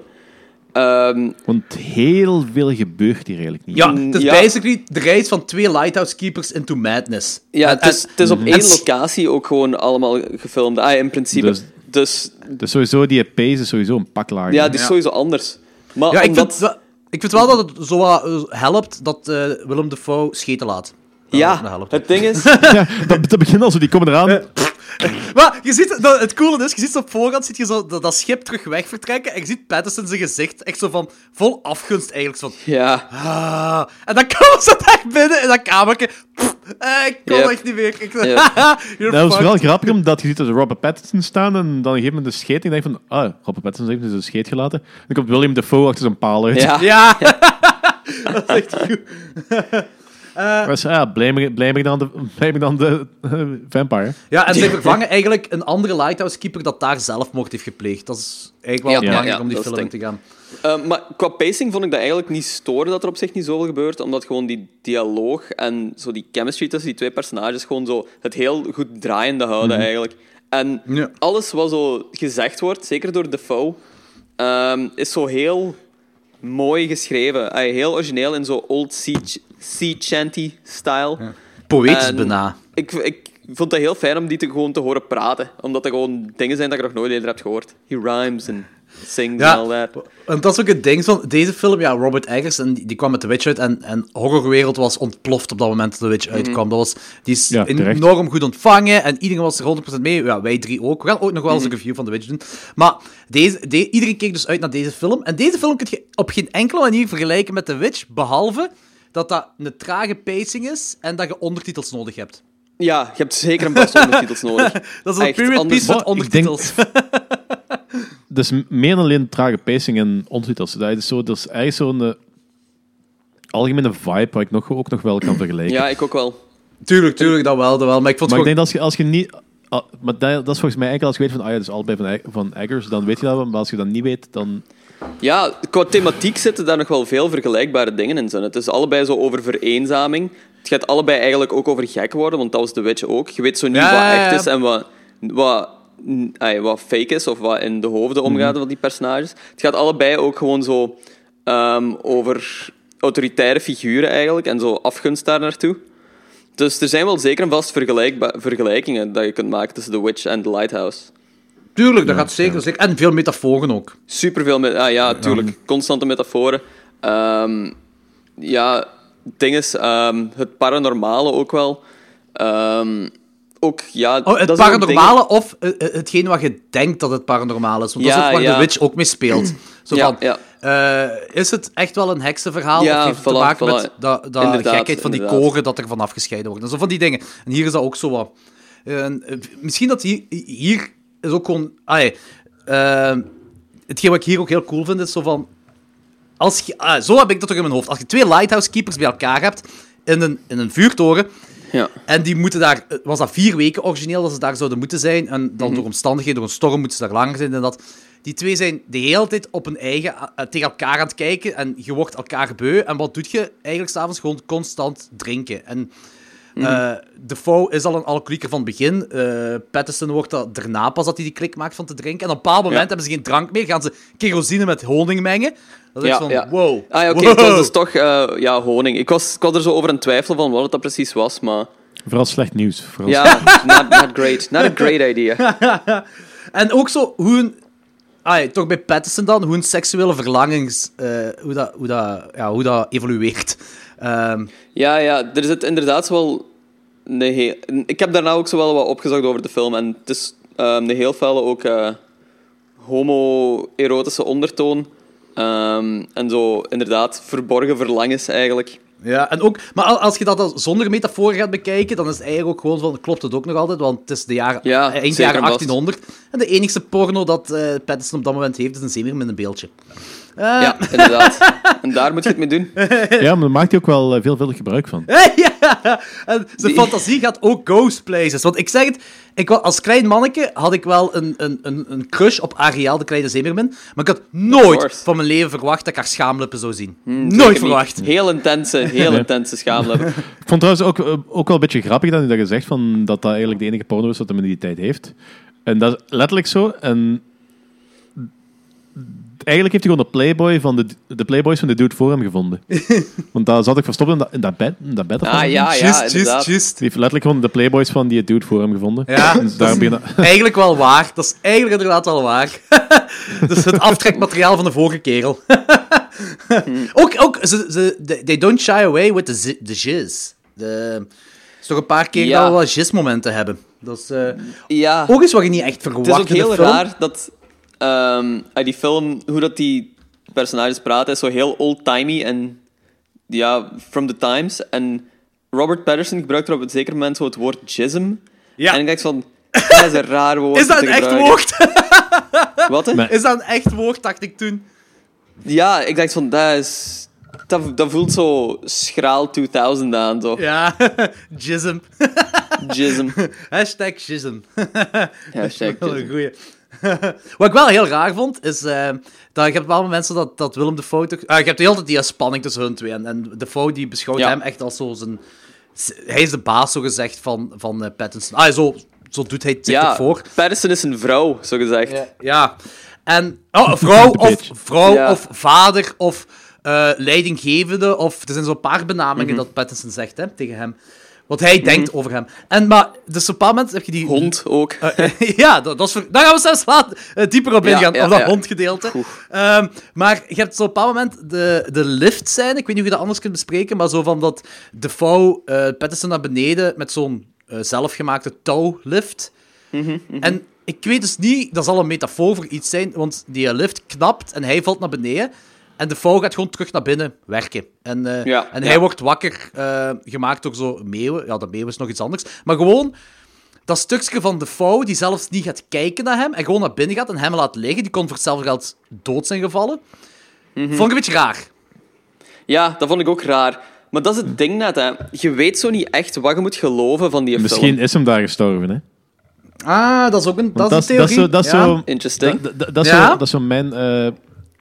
Ehm, Want heel veel gebeurt hier eigenlijk niet. Ja, het is ja. basically de reis van twee Lighthouse Keepers into madness. ja, En- het is, het is op en- één locatie ook gewoon allemaal gefilmd. Ah, in principe. Dus- Dus, Dus sowieso, die pace is sowieso een pak lager. ja, die is Ja. sowieso anders. Maar Ja, ik omdat... vind, ik vind wel dat het zo wat, eh, helpt dat eh, Willem Dafoe scheten laat. Dat ja, helpt. het ding is... Ja, dat, dat begint al zo, die komen eraan. Maar je ziet, dat, het coole is, je ziet zo op voorhand ziet je zo dat, dat schip terug weg vertrekken en je ziet Patterson zijn gezicht echt zo van vol afgunst eigenlijk. Zo van, Ja, ah. En dan komen ze daar binnen in dat kamertje. Eh, ik kon Yep. echt niet meer. Ik. You're Dat was fucked. wel grappig, omdat je ziet dat Robert Pattinson staan en dan op een gegeven moment de scheet. En ik denk van, ah, Robert Pattinson heeft dus een scheet gelaten. Dan komt William Dafoe achter zijn paal uit. ja. Ja, dat is echt goed. Ja, blame, blame ik dan de, blame ik dan de eh, vampire. Ja, en zij vervangen eigenlijk een andere Lighthouse Keeper dat daar zelfmoord heeft gepleegd. Dat is eigenlijk wel Ja, belangrijk ja, om die film in te gaan. Eh, maar qua pacing vond ik dat eigenlijk niet storen dat er op zich niet zoveel gebeurt, omdat gewoon die dialoog en zo die chemistry tussen die twee personages gewoon zo het heel goed draaiende houden eigenlijk. En Ja. alles wat zo gezegd wordt, zeker door Defoe, ehm, is zo heel mooi geschreven. Ay, heel origineel in zo old sea, sea chanty style. Poëtisch En bijna. Ik, ik vond het heel fijn om die te, gewoon te horen praten. Omdat er gewoon dingen zijn dat ik nog nooit eerder heb gehoord. He rhymes en sings Ja, en all that. en dat is ook het ding van deze film. Ja, Robert Eggers, en die, die kwam met The Witch uit. En, en horrorwereld was ontploft op dat moment dat The Witch uitkwam. Dat was, die is Ja, enorm goed ontvangen. En iedereen was er 100% mee. Ja, wij drie ook. We gaan ook nog wel eens een review van The Witch doen. Maar deze, de- iedereen keek dus uit naar deze film. En deze film kun je op geen enkele manier vergelijken met The Witch. Behalve dat dat een trage pacing is en dat je ondertitels nodig hebt. Ja, je hebt zeker een bast ondertitels nodig. Dat is een Echt, period piece met Wat? Ik denk- ondertitels. Dus meer dan alleen trage pacing en ondertitels. Dat is, zo, dat is eigenlijk zo'n eh, algemene vibe waar ik nog, ook nog wel kan vergelijken. Ja, ik ook wel. tuurlijk, tuurlijk, dat wel, dat wel. Maar ik vond maar het ik gewoon... denk dat als je, als je niet... ah, maar dat, dat is volgens mij enkel als je weet van, ah ja, dat is allebei van, van Eggers, dan weet je dat wel. Maar als je dat niet weet, dan... Ja, qua thematiek zitten daar nog wel veel vergelijkbare dingen in. Het is allebei zo over vereenzaming. Het gaat allebei eigenlijk ook over gek worden, want dat was The Witch ook. Je weet zo niet Ja, wat ja, ja. echt is en wat, wat, ay, wat fake is, of wat in de hoofden omgaat Mhm. van die personages. Het gaat allebei ook gewoon zo ehm, over autoritaire figuren eigenlijk, en zo afgunst daar naartoe. Dus er zijn wel zeker en vast vergelijkingen dat je kunt maken tussen The Witch en The Lighthouse. Tuurlijk, dat gaat zeker, zeker. En veel metaforen ook. Superveel met, ah, ja, tuurlijk, constante metaforen. Ehm, ja, ding is, ehm, het paranormale ook wel. Ehm, ook, ja, Oh, het dat paranormale of eh, eh, hetgeen wat je denkt dat het paranormaal is. Want dat is Ja, ook waar ja. The Witch ook mee speelt. Zo Ja, van, ja. eh, is het echt wel een heksenverhaal? Ja, of heeft het te maken voilà. met dat, Inderdaad, gekheid van die inderdaad. koren dat er van afgescheiden wordt? En zo van die dingen. En hier is dat ook zo wat... en, misschien dat hier, hier is ook gewoon... Ah, hetgeen wat ik hier ook heel cool vind, is zo van... Als je, ah, zo heb ik dat toch in mijn hoofd. Als je twee lighthouse keepers bij elkaar hebt in een, in een vuurtoren... Ja. En die moeten daar, was dat vier weken origineel dat ze daar zouden moeten zijn. En Mhm. dan door omstandigheden, door een storm, moeten ze daar langer zijn. En dat. Die twee zijn de hele tijd op hun eigen eh, tegen elkaar aan het kijken. En je wordt elkaar beu. En wat doet je eigenlijk s'avonds? Gewoon constant drinken. En Mhm. eh Defoe is al een alcoholieker van het begin. Eh Patterson wordt dat daarna pas dat hij die klik maakt van te drinken. En op een bepaald moment Ja. hebben ze geen drank meer. Gaan ze kerosine met honing mengen. Dat is Ja, van, ja. wow. Ah ja, oké, wow. het was dus toch eh, ja, honing. Ik was, ik was er zo over aan het twijfelen van wat dat precies was, maar... Vooral slecht nieuws. Vooral Ja, not, not great. Not a great idea. En ook zo hoe een... Ah, ja, toch bij Patterson dan, hoe een seksuele verlangings... eh, hoe, dat, hoe, dat, ja, hoe dat evolueert. Ehm, Ja, ja, er zit inderdaad wel... Een heel... Ik heb daarna ook zo wel wat opgezocht over de film. En het is ehm, een heel felle ook eh, homo-erotische ondertoon. Ehm, en zo inderdaad verborgen verlangens eigenlijk. ja, en ook... Maar al- als je dat zonder metafoor gaat bekijken, dan is het eigenlijk ook gewoon van... Klopt het ook nog altijd, want het is de jaren, Ja, eh, eind jaren en vast. 1800. En de enigste porno dat eh Patterson op dat moment heeft, is een zeemer met een beeldje. Eh, Ja, inderdaad. En daar moet je het mee doen. Ja, maar daar maakt hij ook wel eh, veelvuldig gebruik van. ja, en zijn Die- fantasie gaat ook ghost places. Want ik zeg het, ik, als klein manneke had ik wel een, een, een, een crush op Ariel, de kleine zeemermin. Maar ik had nooit van mijn leven verwacht dat ik haar schaamlippen zou zien. Zeker nooit niet. verwacht. Heel intense, heel intense schaamlippen. Ik vond trouwens ook, eh, ook wel een beetje grappig dat je dat zegt, van dat dat eigenlijk de enige porno is wat hij in die tijd heeft. En dat is letterlijk zo. En eigenlijk heeft hij gewoon de Playboy van de, de Playboys van de dude voor hem gevonden. Want daar zat ik verstopt in dat, in dat bed. In dat bed Ah ja, ja, Just, just, just. Die heeft letterlijk gewoon de Playboys van die dude voor hem gevonden. Ja, En dat is eigenlijk wel waar. Dat is eigenlijk inderdaad wel waar. dus het aftrekmateriaal van de vorige kerel. ook, ook ze, ze, they don't shy away with the, the jizz. De, is toch een paar keer Ja. dat we wel jizz-momenten hebben. Dat is eh, Ja. ook eens wat je niet echt verwacht Het is ook heel raar dat ehm, uit die film, hoe dat die personages praten, is zo heel old-timey en ja, from the times. En Robert Patterson gebruikt er op een zeker moment zo het woord jism. Ja. En ik dacht van, dat is een raar woord. Is dat een echt woord? Wat? hè? Nee. Is dat een echt woord, dacht ik toen? Ja, ik dacht van, dat is... Dat, dat voelt zo schraal 2000 aan, zo. Ja, jism. Jism. Hashtag jism. Hashtag Wel een jism. Wat ik wel heel raar vond, is eh, dat je hebt wel mensen dat, dat Willem de Fout... toch- ah, je hebt de hele tijd die spanning tussen hun twee. En, en de Fout die beschouwt Ja. hem echt als zo zijn... Hij is de baas, zo gezegd, van, van eh, Pattinson. Ah, zo, zo doet hij het zich Ja, voor. Patterson is een vrouw, zo gezegd. Ja. ja. En oh, vrouw, of, vrouw Ja. of vader of eh, leidinggevende. Of, er zijn zo'n paar benamingen Mhm. dat Pattinson zegt hè, tegen hem. Wat hij denkt over hem. En, maar, dus op een bepaald moment heb je die... Hond ook. Eh, ja, dat, dat is voor- daar gaan we zelfs later eh, dieper op Ja, ingaan, ja, op dat ja. hondgedeelte. Ehm, maar je hebt zo op een bepaald moment de, de lift zijn. Ik weet niet hoe je dat anders kunt bespreken, maar zo van dat de vrouw eh Pattinson naar beneden met zo'n eh, zelfgemaakte touwlift. Mhm, En ik weet dus niet, dat zal een metafoor voor iets zijn, want die lift knapt en hij valt naar beneden. En de vrouw gaat gewoon terug naar binnen werken. En, eh, Ja, en ja. hij wordt wakker, eh, gemaakt door zo'n meeuwen. Ja, dat meeuw is nog iets anders. Maar gewoon dat stukje van de vrouw die zelfs niet gaat kijken naar hem en gewoon naar binnen gaat en hem laat liggen. Die kon voor hetzelfde geld dood zijn gevallen. Mhm. Vond ik een beetje raar. Ja, dat vond ik ook raar. Maar dat is het ding net, hè. Je weet zo niet echt wat je moet geloven van die Misschien film. is hem daar gestorven, hè? Ah, dat is ook een, dat is een dat is theorie. zo- dat is Ja. zo- Interesting. Dat, dat, dat Ja? zo, dat is zo mijn... eh,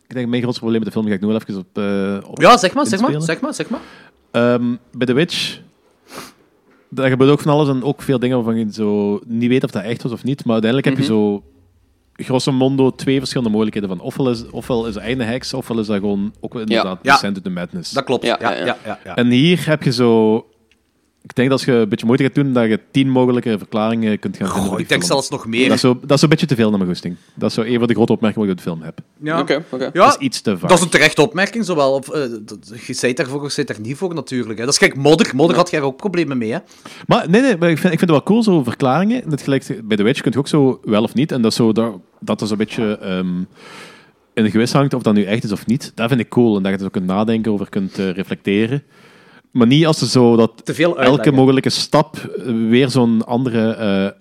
ik denk mijn grootste probleem met de film. Ga ik nu wel even op... eh, op Ja, zeg maar, zeg maar, zeg maar, zeg maar. Ehm, bij The Witch... Daar gebeurt ook van alles en ook veel dingen waarvan je zo niet weet of dat echt was of niet. Maar uiteindelijk heb je zo... Grosso mondo twee verschillende mogelijkheden van. Ofwel is, ofwel is het einde heks, ofwel is dat gewoon ook wel inderdaad Ja. Descent into Madness. Dat klopt. Ja, Ja, ja, ja, ja. ja. ja, En hier heb je zo... Ik denk dat als je een beetje moeite gaat doen, dat je tien mogelijke verklaringen kunt gaan vinden. Goh, voor die ik denk film. zelfs nog meer. Dat is, zo, dat is een beetje te veel naar mijn goesting. Dat is zo een van de grote opmerkingen wat ik op de film heb. Ja. Oké, oké. Ja, Dat is iets te vaak. Dat is een terechte opmerking, zowel. Of, eh, dat- je zei het daarvoor, of je zei het daar niet voor, natuurlijk. Hè. Dat is gelijk Modder. Modder had jij er ook problemen mee, hè? Maar nee, nee maar ik, vind, ik vind het wel cool, zo verklaringen. Dat gelijk, bij The Witch kun je ook zo wel of niet. En dat, is zo, dat, dat is een beetje ehm, in de gewis hangt of dat nu echt is of niet. Dat vind ik cool. En dat je er zo kunt nadenken, over kunt eh, reflecteren. Maar niet als er zo dat Te veel elke mogelijke stap eh, weer zo'n andere eh,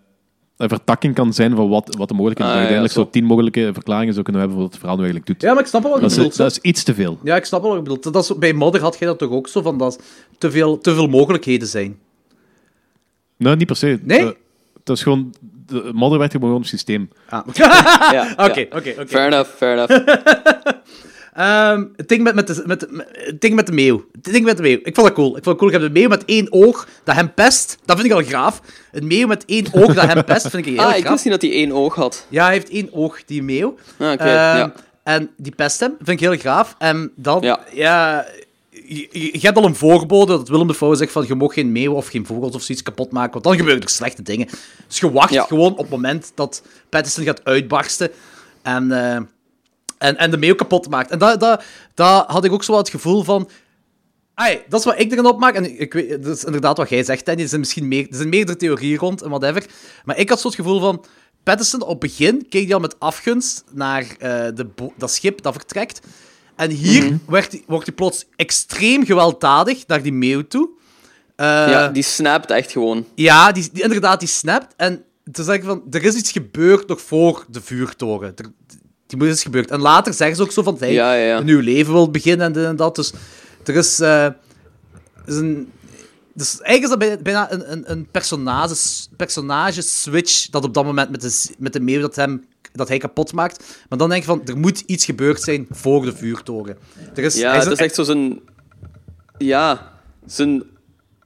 een vertakking kan zijn van wat, wat de mogelijkheden Ah, ja, uiteindelijk zo. zo tien mogelijke verklaringen zou kunnen hebben voor wat het verhaal nu eigenlijk doet. Ja, maar ik snap wel wat je dat, bedoelt. is, dat is iets te veel. Ja, ik snap wel wat je bedoelt. Dat is, bij Modder had jij dat toch ook zo, van dat te veel, te veel mogelijkheden zijn. Nee, niet per se. Nee? Eh, dat is gewoon... De modder werkt gewoon op het systeem. Ah. Ja, Oké, ja. oké, oké. Fair enough, fair enough. Ehm, Het ding met, met, de, met, het ding met de meeuw. Het ding met de meeuw. Ik vond dat cool. Ik vond het cool. Ik heb een meeuw met één oog dat hem pest. Dat vind ik al graaf. Een meeuw met één oog dat hem pest, vind ik heel Ah, ik wist niet dat hij één oog had. Ja, hij heeft één oog, die meeuw. Ah, oké, Ehm, ja. En die pest hem, vind ik heel graaf. En dan, ja, Ja. je, je- je hebt al een voorbode dat Willem de Vouw zegt van je mag geen meeuw of geen vogels of zoiets kapot maken, want dan gebeuren er slechte dingen. Dus je wacht Ja. gewoon op het moment dat Patterson gaat uitbarsten en, eh, en, en de meeuw kapot maakt. En daar dat, dat had ik ook zo wel het gevoel van... Ai, dat is wat ik erin opmaak. En ik weet, dat is inderdaad wat jij zegt, Danny. Er zijn misschien meer, er zijn meerdere theorieën rond en whatever. Maar ik had zo het gevoel van... Patterson, op het begin keek hij al met afgunst naar eh, de dat schip dat vertrekt. En hier werd, hij- wordt hij plots extreem gewelddadig naar die meeuw toe. Eh, ja, die snapt echt gewoon. ja, die, die, inderdaad, die snapt. En toen zeg ik van, er is iets gebeurd nog voor de vuurtoren. Er, die moet iets gebeurd. En later zeggen ze ook zo van, dat hij Ja, ja, ja. een nieuw leven wil beginnen en dit en dat. Dus er is, eh, is een... Dus eigenlijk is dat bij- bijna een, een, een personage, personage switch dat op dat moment met de, met de meeuw dat, hem, dat hij kapot maakt. Maar dan denk je van, er moet iets gebeurd zijn voor de vuurtoren. Er is, Ja, hij het is echt zo zijn... Ja, zijn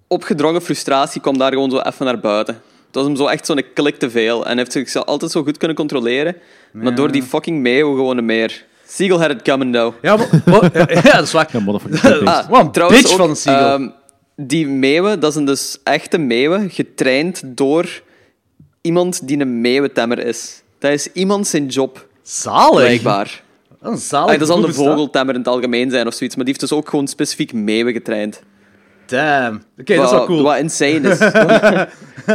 opgedrongen frustratie kwam daar gewoon zo even naar buiten. Het was hem zo echt zo'n klik te veel. En hij heeft zich altijd zo goed kunnen controleren. Maar door die fucking meeuw gewoon meer... Siegel had it coming, though. Ja, maar, ja, dat is waar. Ja, motherfucker. Ah, Wat een trouwens bitch ook, van een Siegel. ehm, die meeuwen, dat zijn dus echte meeuwen, getraind door iemand die een meeuwentemmer is. Dat is iemand zijn job, Zalig. blijkbaar. Een zalig Ah, dat zal beroep de is vogeltemmer in het algemeen zijn of zoiets, maar die heeft dus ook gewoon specifiek meeuwen getraind. Damn. Oké, dat is wel cool. Wat insane is.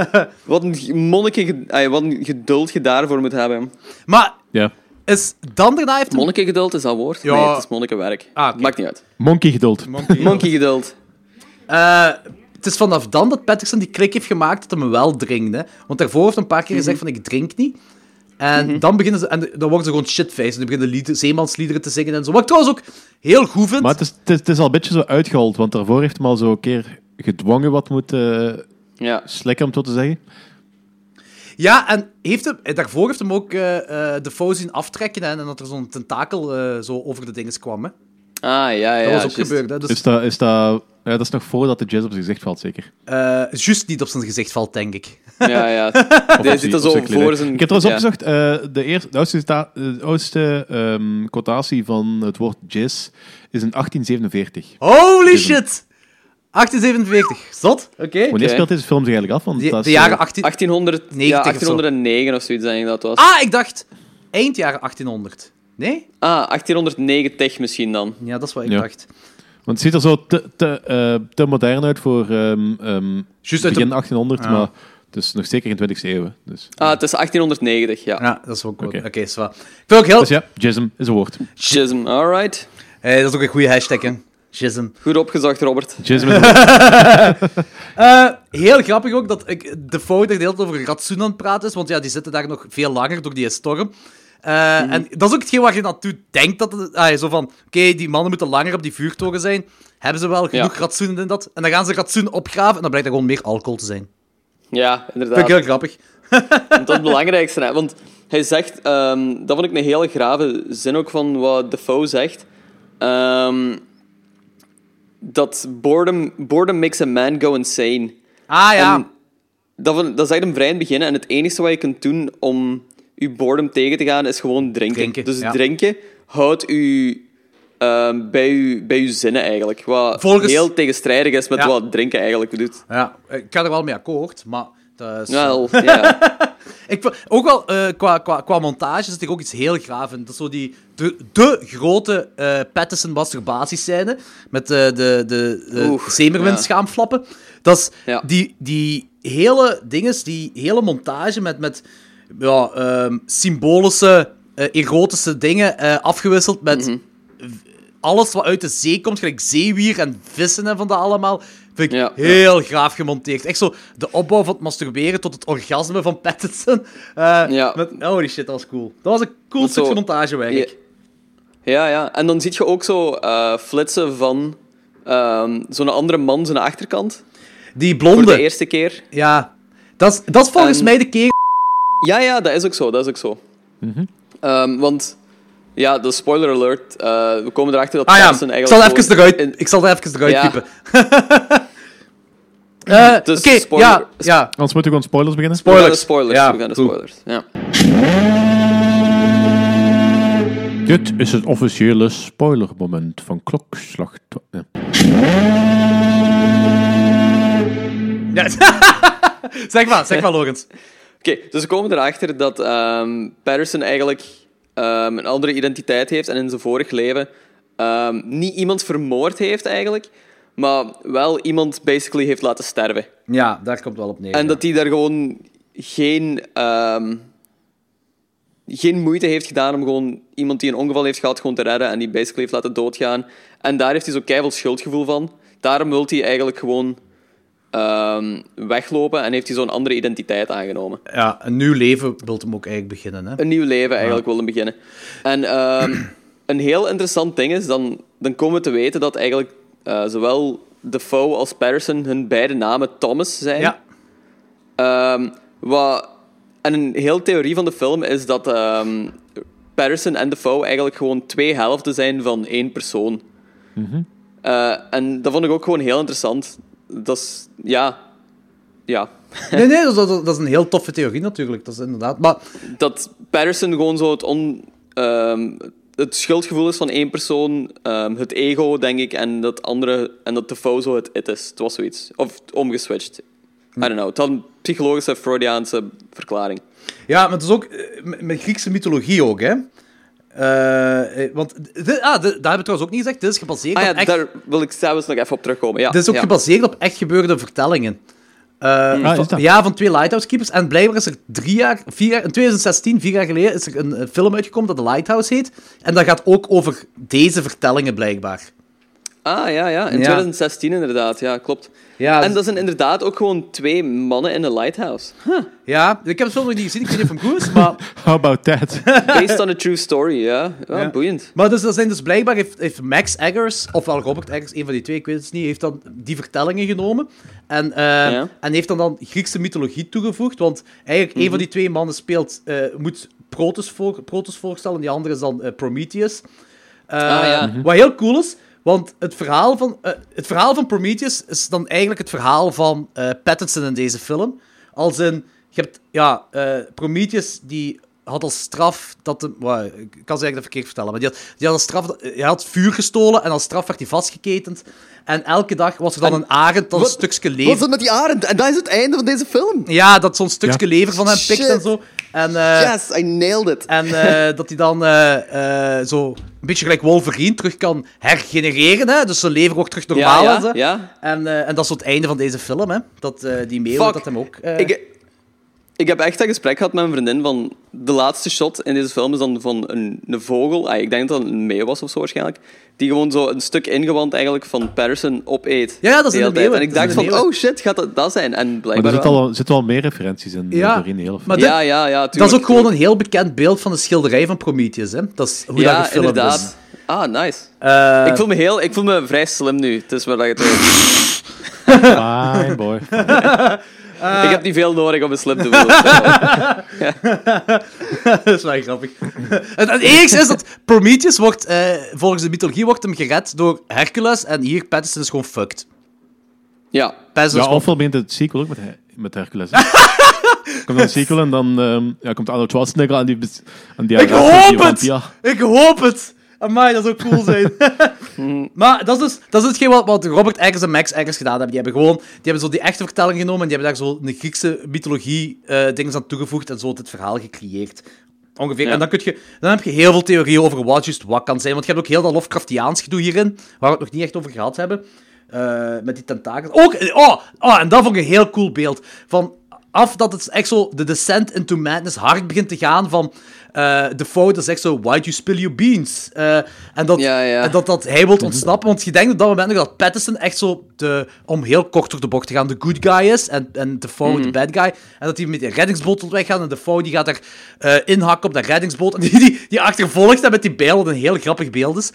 wat, een monniken, wat een geduld je daarvoor moet hebben. Maar Ja. is dan daarna heeft hem... Monnikengeduld is dat woord? Ja. Nee, het is monnikenwerk. Ah. Maakt niet uit. Monkey geduld. Monkeygeduld. Eh, het is vanaf dan dat Patterson die klik heeft gemaakt dat hij me wel drinkt. Hè. Want daarvoor heeft hij een paar keer gezegd van ik drink niet. En dan beginnen ze, en dan worden ze gewoon shitfaced. En dan beginnen lied, zeemansliederen te zingen en zo. Wat ik trouwens ook heel goed vind. Maar het is, het, is, het is al een beetje zo uitgehold, want daarvoor heeft hem al zo een keer gedwongen wat moeten Ja. slikken, om het zo te zeggen. Ja, en heeft hem, daarvoor heeft hem ook eh, eh, de fout zien aftrekken hè, en dat er zo'n tentakel eh, zo over de dinges kwam. Hè. Ah, ja, ja. Dat was ook juist. gebeurd. Hè. Dus, Is dat, is dat, ja, dat is nog voordat de jazz op zijn gezicht valt, zeker. eh, juist niet op zijn gezicht valt, denk ik. Ja, ja. Op zit er zo voor zijn... Ik heb trouwens ja. opgezocht, eh, de, eerste, de oudste, de oudste ehm, quotatie van het woord jazz is in 1847. Holy hem. shit! 1847. Zot? Oké. Wanneer speelt deze film zich eigenlijk af? Want De, dat is, de jaren eh, 18... 1800, 90 ja, of zo. 1809 of zoiets, denk ik dat was. Ah, ik dacht eind jaren 1800. Nee? Ah, 1890 misschien dan. Ja, dat is wat ik Ja. dacht. Want het ziet er zo te, te, eh, te modern uit voor ehm ehm Juist uit begin de... 1800, Ja. maar het is nog zeker in 20e eeuw. hè. Dus, Ah, het is 1890, ja. Ja, dat is ook goed. Oké, Oké. is waar. Ik vind ook heel... dus ja, jism is een woord. Schism, alright. Eh, dat is ook een goede hashtag, hè. Jism. Goed opgezocht, Robert. Jism is een woord. Eh, heel grappig ook dat ik, de fout er de hele tijd over Ratsoen aan het praten is, want ja, die zitten daar nog veel langer door die storm. Eh, En dat is ook hetgeen waar je naartoe denkt dat het... Ah, zo van, oké, die mannen moeten langer op die vuurtoren zijn. Hebben ze wel genoeg Ja. ratsoenen in dat? En dan gaan ze ratsoen opgraven en dan blijkt er gewoon meer alcohol te zijn. Ja, Dat inderdaad. vind ik heel grappig. Dat is het belangrijkste. Hè? Want hij zegt, ehm, dat vond ik een hele grave zin ook van wat Defoe zegt. Ehm, dat boredom, boredom makes a man go insane. Ah ja, En dat, dat zegt hem vrij in het begin. En het enige wat je kunt doen om je boredom tegen te gaan, is gewoon drinken. Drinken, dus ja. drinken houdt u ehm, bij, u bij uw zinnen eigenlijk. Wat Volgens- heel tegenstrijdig is met Ja. wat drinken eigenlijk doet. ja, ik ga er wel mee akkoord, maar... Dat is, Wel, ja. Ik, ook wel eh, qua, qua, qua montage zit er ook iets heel graaf in. Dat is zo die, de, de grote eh Pattison masturbatiescène met de, de, de, de ja. Dat is die, die hele dinges, die hele montage met, met ja, ehm, symbolische, eh, erotische dingen eh, afgewisseld met Mhm. alles wat uit de zee komt, gelijk zeewier en vissen en van dat allemaal. Vind ik Ja. heel graaf gemonteerd. Echt zo de opbouw van het masturberen tot het orgasme van Pattinson. Eh, Ja. met, holy shit, dat was cool. Dat was een cool stukje zo- montagewerk. Ja, ja. En dan zie je ook zo flitsen van ehm, zo'n andere man zijn achterkant. Die Voor blonde. de eerste keer. Ja. Dat is, dat is volgens En- mij de keer. Ja, ja, dat is ook zo. Dat is ook zo. Mhm. Ehm, want, ja, de spoiler alert. eh, we komen erachter dat Ah ja, ik eigenlijk... zal even eruit, in- ik zal er even eruit Ja. piepen. Eh, Dus Oké, spoiler- ja, ja. Anders moeten we gewoon spoilers beginnen. We gaan Spoilers. de spoilers. Ja, we gaan de spoilers. Ja. Dit is het officiële spoilermoment van Klokslag. ja. zeg maar, zeg maar, Logans. Oké, dus we komen erachter dat ehm Patterson eigenlijk ehm, een andere identiteit heeft en in zijn vorig leven ehm, niet iemand vermoord heeft eigenlijk, maar wel iemand basically heeft laten sterven. Ja, daar komt wel op neer. En ja. dat hij daar gewoon geen, geen moeite heeft gedaan om gewoon iemand die een ongeval heeft gehad gewoon te redden en die basically heeft laten doodgaan. En daar heeft hij zo keihard schuldgevoel van. Daarom wil hij eigenlijk gewoon ehm, weglopen en heeft hij zo'n andere identiteit aangenomen. Ja, een nieuw leven wilt hem ook eigenlijk beginnen. Hè? Een nieuw leven eigenlijk willen beginnen. En ehm, een heel interessant ding is, dan, dan komen we te weten dat eigenlijk eh, zowel Defoe als Patterson hun beide namen Thomas zijn. Ja, Ehm, wat, en een heel theorie van de film is dat ehm Patterson en Defoe eigenlijk gewoon twee helften zijn van één persoon. Eh, en dat vond ik ook gewoon heel interessant. Dat is, ja... Ja. nee, nee, dat, dat, dat is een heel toffe theorie natuurlijk. Dat is inderdaad. Maar Dat Patterson gewoon zo het, on, ehm, het schuldgevoel is van één persoon, ehm, het ego, denk ik, en dat andere, en dat Defoe zo het it is. Het was zoiets. Of omgeswitcht. I don't know. Het had een psychologische, Freudiaanse verklaring. Ja, maar het is ook eh, met- met Griekse mythologie ook, hè. Eh, eh, want, dit, ah, dit- daar hebben we trouwens ook niet gezegd. Dit is gebaseerd Ah ja, op echt... daar wil ik zelfs nog even op terugkomen. Ja, Dit is ook ja. gebaseerd op echt gebeurde vertellingen. Eh, Ah, is van- ja, van twee Lighthouse Keepers. En blijkbaar is er drie jaar, vier jaar, in 2016, vier jaar geleden, is er een, eh, film uitgekomen dat The Lighthouse heet. En dat gaat ook over deze vertellingen, blijkbaar. Ah, ja, ja. In Ja. 2016 inderdaad. Ja, klopt. Ja, en dat zijn inderdaad ook gewoon twee mannen in een lighthouse. ja, ik heb het film nog niet gezien, ik weet niet of hem goed is, maar... How about that? Based on a true story, ja. Ja, Ja. boeiend. Maar dus, dat zijn dus blijkbaar heeft, heeft Max Eggers, ofwel Robert Eggers, een van die twee, ik weet het niet, heeft dan die vertellingen genomen en, eh, Ja. en heeft dan, dan Griekse mythologie toegevoegd, want eigenlijk een van die twee mannen speelt, eh, moet Protus, voor, Protus voorstellen, die andere is dan eh, Prometheus. Eh, Ah, ja. Wat heel cool is, want het verhaal, van, eh, het verhaal van Prometheus is dan eigenlijk het verhaal van eh, Pattinson in deze film. Als in, je hebt, ja, eh, Prometheus die had als straf dat de, well, ik kan ze eigenlijk verkeerd vertellen, maar die had, die had als straf, dat- hij had vuur gestolen en als straf werd hij vastgeketend. En elke dag was er dan En een arend dat een wat- stukje Wat lever... is dat met die arend? En dat is het einde van deze film. Ja, dat zo'n stukje Ja. lever van hem pikt Shit. en zo. En, eh, yes, I nailed it. En eh, dat hij dan eh, zo een beetje gelijk Wolverine terug kan hergenereren. Hè? Dus zijn lever wordt terug normaal. ja, ja, ja. En, en dat is het einde van deze film. Hè? Dat die Fuck. dat hem ook... Ik, ik heb echt dat gesprek gehad met mijn vriendin van... De laatste shot in deze film is dan van een, een vogel. Ah, ik denk dat het een meeuw was of zo waarschijnlijk. Die gewoon zo een stuk ingewand eigenlijk van Patterson opeet. Ja, ja, dat is een meeuw, En ik dat dacht van, oh shit, gaat dat dat zijn? En Maar er blijkbaar zitten er zitten wel meer referenties in, Ja, doorheen de hele film. maar dit- Ja, ja, ja, dat is tuurlijk, ook gewoon een tuurlijk. heel bekend beeld van de schilderij van Prometheus. Hè? Dat is hoe dat Ja, gefilmd inderdaad. is. Ah, nice. Eh, ik, voel me heel, ik voel me vrij slim nu. Het is waar dat je het Fine, boy. Ik heb niet veel nodig om me slim te voelen. dat is wel grappig. het, het enigste is dat Prometheus wordt, eh, volgens de mythologie, wordt hem gered door Hercules. En hier, Pattinson is gewoon fucked. ja. Pattinson Ja, is gewoon ofwel begint het sequel ook met, met Hercules. komt dan een sequel en dan ehm, ja, komt Arnold Schwarzenegger aan die... Aan die Ik die- hoop die- het! Ik hoop het! Amai, dat zou cool zijn. maar dat is, dus, dat is hetgeen wat, wat Robert Eggers en Max Eggers gedaan hebben. Die hebben gewoon die hebben zo die echte vertelling genomen en die hebben daar zo een Griekse mythologie eh dingen aan toegevoegd en zo het verhaal gecreëerd. Ongeveer. Ja. En dan, kun je, dan heb je heel veel theorieën over wat juist wat kan zijn. Want je hebt ook heel dat Lovecraftiaans gedoe hierin, waar we het nog niet echt over gehad hebben. Eh, met die tentakels. Ook, oh, oh, en dat vond ik een heel cool beeld. Van af dat het echt zo de descent into madness hard begint te gaan van eh de fout is echt zo why'd you spill your beans? Eh, en dat, Ja, ja. en dat, dat hij wil ontsnappen want je denkt op dat moment nog dat Pattinson echt zo de, om heel kort door de bocht te gaan de good guy is en, en de fout de bad guy. En dat hij met die reddingsboot wil weggaan en de fout die gaat er eh, inhakken op dat reddingsboot. En die, die, die achtervolgt hem met die bijl wat een heel grappig beeld is.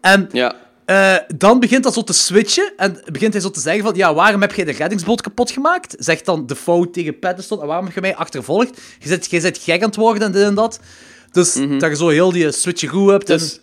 En Ja. Eh, dan begint dat zo te switchen en begint hij zo te zeggen van, ja, waarom heb jij de reddingsboot kapot gemaakt? Zegt dan de fout tegen Pattinson, en waarom heb je mij achtervolgd? Je jij bent gek aan het worden en dit en dat. Dus dat je zo heel die switcheroo hebt. en- Dus,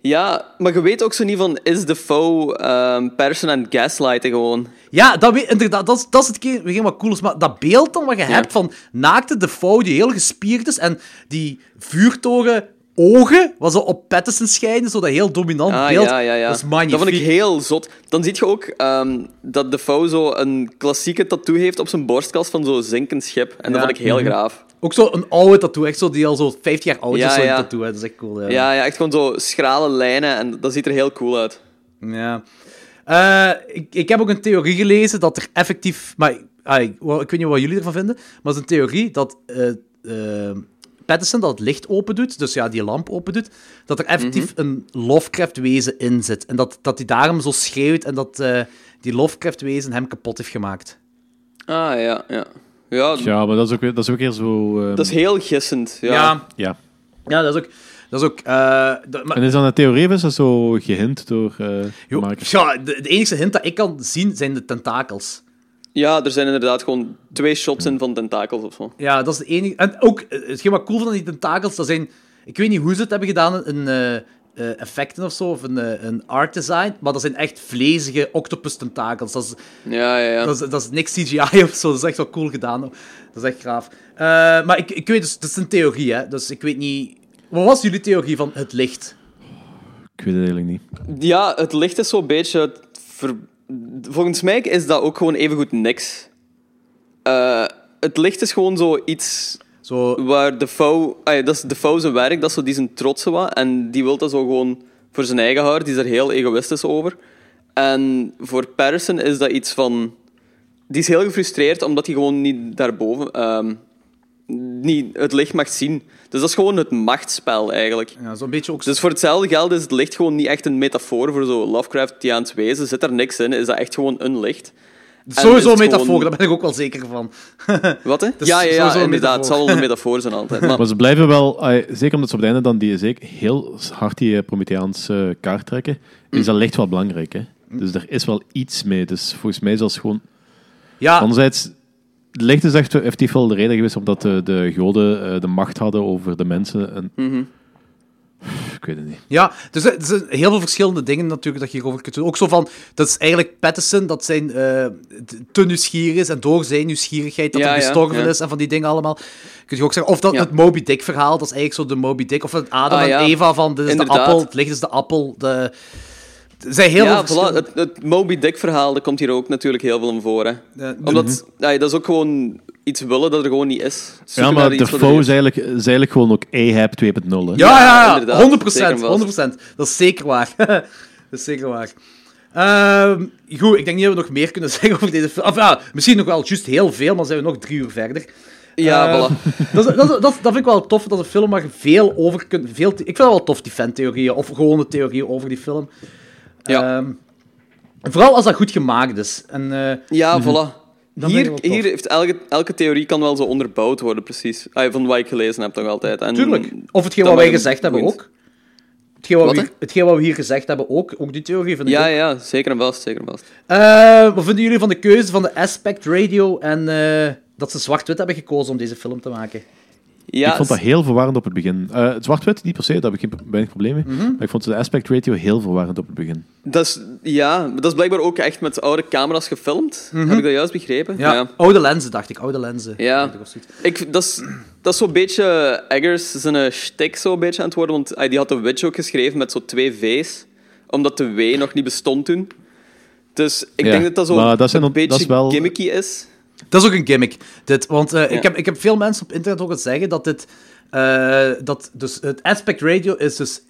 ja, maar je weet ook zo niet van, is de foe ehm Patterson aan het gaslighten gewoon? Ja, dat, weet, inderdaad, dat, is, dat is hetgeen wat cool is. Maar dat beeld dan wat je hebt van naakte de fout die heel gespierd is en die vuurtoren ogen, wat zo op Pattinson schijnen, zo dat heel dominant Ah, beeld. ja, ja, ja. Dat is magnifiek. vond ik heel zot. Dan zie je ook ehm, dat de foe zo een klassieke tattoo heeft op zijn borstkas van zo'n zinkend schip. En dat vond ik heel graaf. Ook zo een oude tattoo, echt zo, die al zo 50 jaar oud is, zo'n tattoo. Hè. Dat is echt cool. Ja. Ja, echt gewoon zo schrale lijnen en dat ziet er heel cool uit. Ja. Eh, ik, ik heb ook een theorie gelezen dat er effectief... Maar ah, ik, weet niet wat jullie ervan vinden, maar het is een theorie dat eh Pattinson dat het licht open doet, dus ja, die lamp open doet, dat er effectief een Lovecraft-wezen in zit. En dat, dat hij daarom zo schreeuwt en dat eh, die Lovecraft-wezen hem kapot heeft gemaakt. Ah, ja, ja. Ja, ja, maar dat is ook weer, dat is ook weer zo... ehm, dat is heel gissend. Ja. Ja, ja. ja dat is ook... Dat is ook eh, dat- maar- En is dan een theorie of is dat zo gehint door eh Jo, makers? ja, de, de enige hint dat ik kan zien zijn de tentakels. Ja, er zijn inderdaad gewoon twee shots in van tentakels of zo. Ja, dat is de enige. En ook, eh, hetgeen wat cool van die tentakels, dat zijn... Ik weet niet hoe ze het hebben gedaan, een eh, eh, effecten of zo, of een, een art design, maar dat zijn echt vlezige octopus tentakels. Dat is, Ja, ja, ja. dat is, dat is niks CGI of zo, dat is echt wel cool gedaan. Dat is echt gaaf. Eh, maar ik, ik weet dus, het is een theorie, hè, dus ik weet niet... Wat was jullie theorie van het licht? Ik weet het eigenlijk niet. Ja, het licht is zo'n beetje... het ver- Volgens mij is dat ook gewoon evengoed niks. Eh, het licht is gewoon zoiets Zo, waar de foe... ah, dat is de foe zijn werk, dat is zo die zijn trotse wat. En die wil dat zo gewoon voor zijn eigen houden. Die is er heel egoïstisch over. En voor Patterson is dat iets van... Die is heel gefrustreerd omdat hij gewoon niet daarboven... ehm, niet het licht mag zien. Dus dat is gewoon het machtsspel eigenlijk. Ja, zo'n beetje ook... Dus voor hetzelfde geld is het licht gewoon niet echt een metafoor voor zo Lovecraftiaans wezen. Zit er niks in, is dat echt gewoon een licht. sowieso een metafoor, gewoon- daar ben ik ook wel zeker van. Wat hè? Ja, ja, inderdaad. Het zal wel een metafoor zijn altijd. Maar, Maar ze blijven wel, zeker omdat ze op het einde dan die zeker heel hard die eh, Prometheaanse kaart trekken, is dat licht wel belangrijk. Hè? Dus er is wel iets mee. Dus volgens mij is dat gewoon. Ja, Anderzijds, licht is echt effectief wel de reden geweest omdat de, de goden eh, de macht hadden over de mensen. En, Mhm. Ik weet het niet. Ja, dus er zijn heel veel verschillende dingen natuurlijk dat je hierover kunt doen. Ook zo van, dat is eigenlijk Patterson, dat zijn eh, te nieuwsgierig is en door zijn nieuwsgierigheid dat Ja, hij ja, gestorven ja. is en van die dingen allemaal. Kun je ook zeggen, of dat Ja. het Moby Dick verhaal, dat is eigenlijk zo de Moby Dick, of het Adam Ah, en ja. Eva van, dit is Inderdaad. de appel, het licht is de appel. De... Er zijn heel veel ja, voilà, verschillende... het, het Moby Dick verhaal, dat komt hier ook natuurlijk heel veel in voor. Hè. de- Omdat, ja, dat is ook gewoon iets willen dat er gewoon niet is. Ja, maar er Defoe is. eigenlijk, is eigenlijk gewoon ook Ahab 2.0. hè. Ja, ja, ja, inderdaad. 100%, Zeker en vast. 100%. Dat is zeker waar. dat is zeker waar. Ehm, goed, ik denk niet dat we nog meer kunnen zeggen over deze film. Of ja, misschien nog wel juist heel veel, maar zijn we nog drie uur verder. Ja, voilà. dat, is- dat, dat, vind ik wel tof, dat een film waar je veel over kunt... Veel, ik vind dat wel tof, die fantheorieën, of gewone theorieën over die film. Ja. Ehm, vooral als dat goed gemaakt is. En, eh, Ja, voilà. Vind ik Hier, hier heeft elke, elke theorie kan wel zo onderbouwd worden, precies. Ah, van wat ik gelezen heb, toch altijd. En tuurlijk. Of hetgeen wat wij gezegd hebben ook. Hetgeen wat, Wat, we, hetgeen wat we hier gezegd hebben ook. Ook die theorie ik Ja, ja, zeker en vast, zeker en vast. Eh, wat vinden jullie van de keuze van de Aspect Radio en eh, dat ze zwart-wit hebben gekozen om deze film te maken? Ja, ik vond dat heel verwarrend op het begin. Eh, het zwart-wit, niet per se, daar heb ik geen weinig probleem mee. Mhm. Maar ik vond de aspect ratio heel verwarrend op het begin. dat is, ja, maar dat is blijkbaar ook echt met oude camera's gefilmd. Heb ik dat juist begrepen? Mhm. Ja, oude lenzen, dacht ik. Oude lenzen. Ja. Ik dat is, dat is zo'n beetje Eggers zijn shtick zo'n beetje aan het worden, want ah, die had The Witch ook geschreven met zo twee V's, omdat de W nog niet bestond toen. Dus ik Ja, denk dat dat zo dat zijn een beetje is wel- gimmicky is. Dat is ook een gimmick, dit. Want eh, Ja. ik, heb, ik heb veel mensen op internet ook zeggen dat dit... eh, dat dus het aspect radio is dus 1.19.1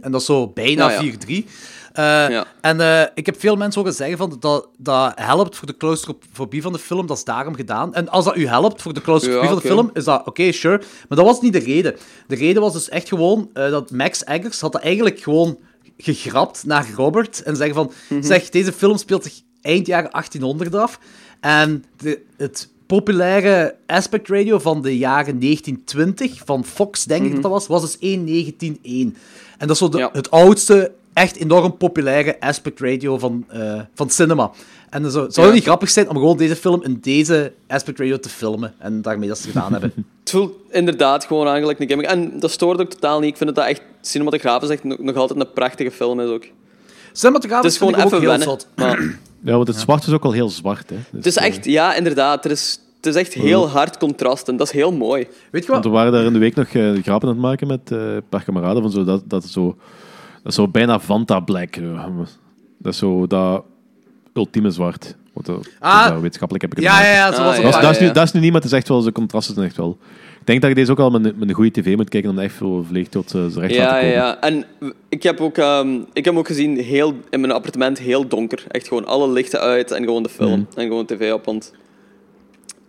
en dat is zo bijna Ja, ja. 4.3. Eh, Ja. En ik heb veel mensen horen zeggen van dat dat helpt voor de claustrofobie van de film, dat is daarom gedaan. En als dat u helpt voor de claustrofobie Ja, van de film, is dat oké, sure. Maar dat was niet de reden. De reden was dus echt gewoon dat Max Eggers had dat eigenlijk gewoon gegrapt naar Robert en zeggen van, Mhm. zeg, deze film speelt zich eind jaren 1800 af. En de, het populaire aspect radio van de jaren 1920, van Fox denk ik dat dat was, was dus 1.19.1. En dat is zo de- Ja. het oudste, echt enorm populaire aspect radio van, eh, van cinema. En dan zou, zou het Ja. niet grappig zijn om gewoon deze film in deze aspect radio te filmen. En daarmee dat ze het gedaan hebben. Het voelt inderdaad gewoon eigenlijk een gimmick. En dat stoort ook totaal niet. Ik vind dat dat echt cinematografisch echt nog, nog altijd een prachtige film is ook. Het Cinematografisch is gewoon even heel wennen. zot. Maar Ja, want het zwart is ook al heel zwart. Hè. Dus, het is eh, echt, ja, inderdaad. Er is, het is echt heel hard contrast en dat is heel mooi. Weet je Want wat? we waren daar in de week nog eh, grappen aan het maken met eh, een paar kameraden. Van zo, dat, dat, is zo, dat is zo bijna Fanta Black. eh, Dat is zo dat ultieme zwart. Wat, eh, Ah. dat wetenschappelijk heb ik het Ja, ja, ja, Ah, Dat, is, dat, is nu, dat is nu niet, maar het is echt wel, de contrasten zijn echt wel... Ik denk dat je deze ook al met, een- met een goede tv moet kijken om echt volledig tot eh, zijn recht te Ja, ja, komen. ja. En ik heb ook, ehm, ik heb hem ook gezien heel, in mijn appartement heel donker. Echt gewoon alle lichten uit en gewoon de film. En gewoon tv op, want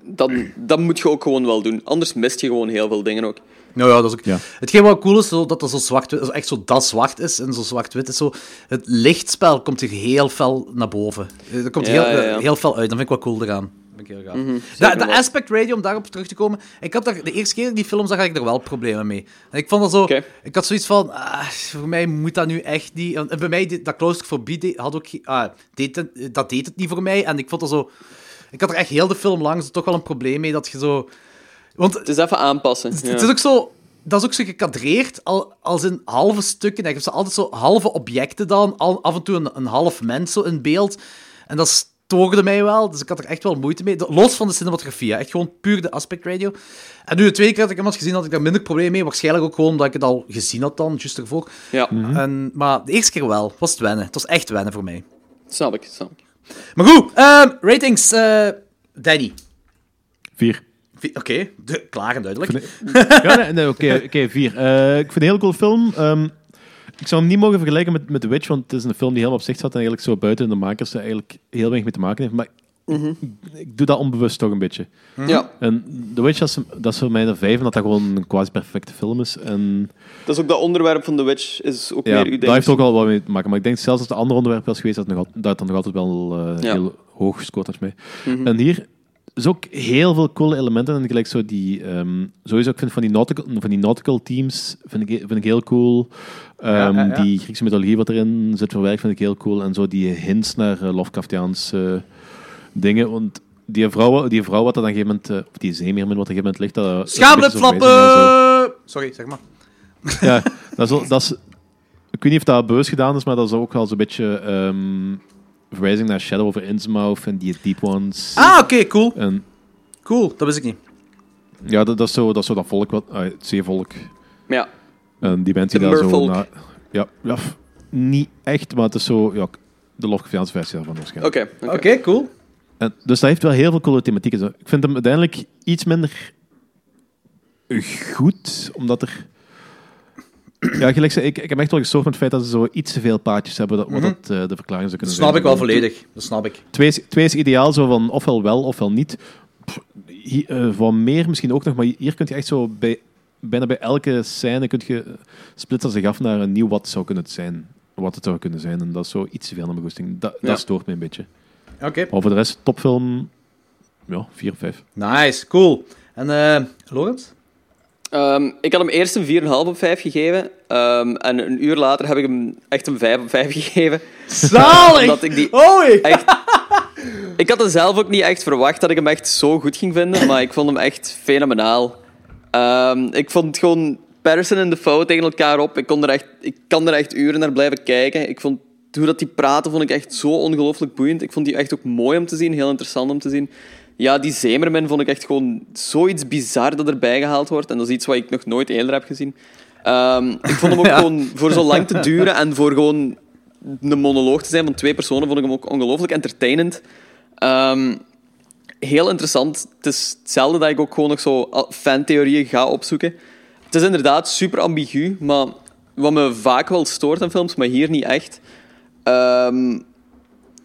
dat, dat moet je ook gewoon wel doen. Anders mist je gewoon heel veel dingen ook. Nou ja, dat is ook... Ja. Hetgeen wat cool is, zo, dat dat zo zwart zo echt zo dat zwart is en zo zwart-wit is, zo, het lichtspel komt hier heel fel naar boven. Eh, Dat komt Ja, heel, ja, eh, ja. heel fel uit, dat vind ik wel cool eraan. Vind ik heel gaaf. Mhm, de, de aspect radio, om daarop terug te komen, ik had daar, de eerste keer die film zag, had ik er wel problemen mee. En ik vond dat zo... Ik had zoiets van, ah, voor mij moet dat nu echt niet... En bij mij, die- dat claustrofobie deed- had ook... Ah, deed het- dat deed het niet voor mij, en ik vond dat zo... Ik had er echt heel de film lang zo toch wel een probleem mee, dat je zo... Want Het is even aanpassen. het, ja. het is ook zo... Dat is ook zo gekadreerd al, als in halve stukken. Je hebt zo altijd zo halve objecten dan, al, af en toe een, een half mens zo in beeld. En dat stoorde mij wel, dus ik had er echt wel moeite mee. Los van de cinematografie, hè. echt gewoon puur de aspect radio. En nu de tweede keer dat ik hem had gezien, had ik daar minder probleem mee. Waarschijnlijk ook gewoon omdat ik het al gezien had dan, juist ervoor. Ja, En, maar de eerste keer wel, was het wennen. Het was echt wennen voor mij. snap ik, snap ik. Maar goed, ehm, ratings. eh Danny. Vier. Vi- Oké, klaar en duidelijk. Ja, nee, nee, oké, oké, vier. Eh, ik vind het een heel cool film. Ehm, ik zou hem niet mogen vergelijken met, met The Witch, want het is een film die helemaal op zich staat en eigenlijk zo buiten de makers er eigenlijk heel weinig mee te maken heeft. Maar ik doe dat onbewust toch een beetje. Ja, En The Witch, dat is, dat is voor mij een vijf, omdat dat gewoon een quasi-perfecte film is. En dat is ook dat onderwerp van The Witch, is ook ja, meer uw dat heeft ook al wat mee te maken. Maar ik denk zelfs als het een ander onderwerp was geweest, dat het, nog, dat het dan nog altijd wel eh, Ja. heel hoog gescoord had mij. Mhm. En hier is ook heel veel coole elementen. En gelijk zo die, ehm, sowieso, ik vind van die nautical, van die nautical teams vind ik, vind ik heel cool. Ehm, Ja, ja, ja. Die Griekse mythologie wat erin zit verwerkt, vind ik heel cool. En zo die hints naar uh, Lovecraftiaanse dingen. Want die vrouw, die vrouw wat er dan op een gegeven moment, eh, of die zeemeermin wat er op een gegeven moment ligt, dat, flappen! Sorry, zeg maar. ja, dat is, dat is, ik weet niet of dat bewust gedaan is, maar dat is ook wel zo'n beetje ehm verwijzing naar Shadow over Innsmouth en die Deep Ones. Ah, oké, cool. En Cool, dat wist ik niet. ja, dat, dat, is zo, dat is zo dat volk, wat, ah, het zeevolk. Ja, En die mensen die daar zo... na- ja, ja, f- niet echt, maar het is zo... Ja, de Lovecraftiaanse versie daarvan waarschijnlijk. oké. oké. Oké, cool. En, dus dat heeft wel heel veel coole thematieken. Zo. Ik vind hem uiteindelijk iets minder goed, omdat er... Ja, gelijk, zei, ik, ik heb echt wel gestoord met het feit dat ze zo iets te veel paadjes hebben, dat, wat dat eh, de verklaring zou Dat kunnen snap zijn. ik wel volledig. Dat snap ik. Twee is, twee is ideaal, zo van ofwel wel ofwel niet. Pff, hier, eh, wat meer misschien ook nog, maar hier kun je echt zo bij, bijna bij elke scène kun je, splitsen zich af naar een nieuw wat zou kunnen zijn. Wat het zou kunnen zijn. En dat is zo iets te veel naar mijn goesting. Dat, Ja. dat stoort me een beetje. Oké. Maar voor de rest, topfilm, ja, 4 of 5. Nice, cool. En eh Lorenz? Ehm, ik had hem eerst een 4,5 op 5 gegeven. ehm, en een uur later heb ik hem echt een 5 op 5 gegeven. Zalig! Omdat ik die echt... Ik had er zelf ook niet echt verwacht dat ik hem echt zo goed ging vinden, maar ik vond hem echt fenomenaal. Ehm, ik vond gewoon Patterson en Defoe tegen elkaar op. Ik, kon er echt, ik kan er echt uren naar blijven kijken. Ik vond hoe dat die praten, vond ik echt zo ongelooflijk boeiend. Ik vond die echt ook mooi om te zien, heel interessant om te zien. Ja, die Zemerman vond ik echt gewoon zoiets bizar dat erbij gehaald wordt. En dat is iets wat ik nog nooit eerder heb gezien. Ehm, ik vond hem ook gewoon voor zo lang te duren en voor gewoon een monoloog te zijn van twee personen, vond ik hem ook ongelooflijk entertainend. Ehm, heel interessant. Het is hetzelfde dat ik ook gewoon nog zo fantheorieën ga opzoeken. Het is inderdaad super ambigu, maar wat me vaak wel stoort aan films, maar hier niet echt. Ehm,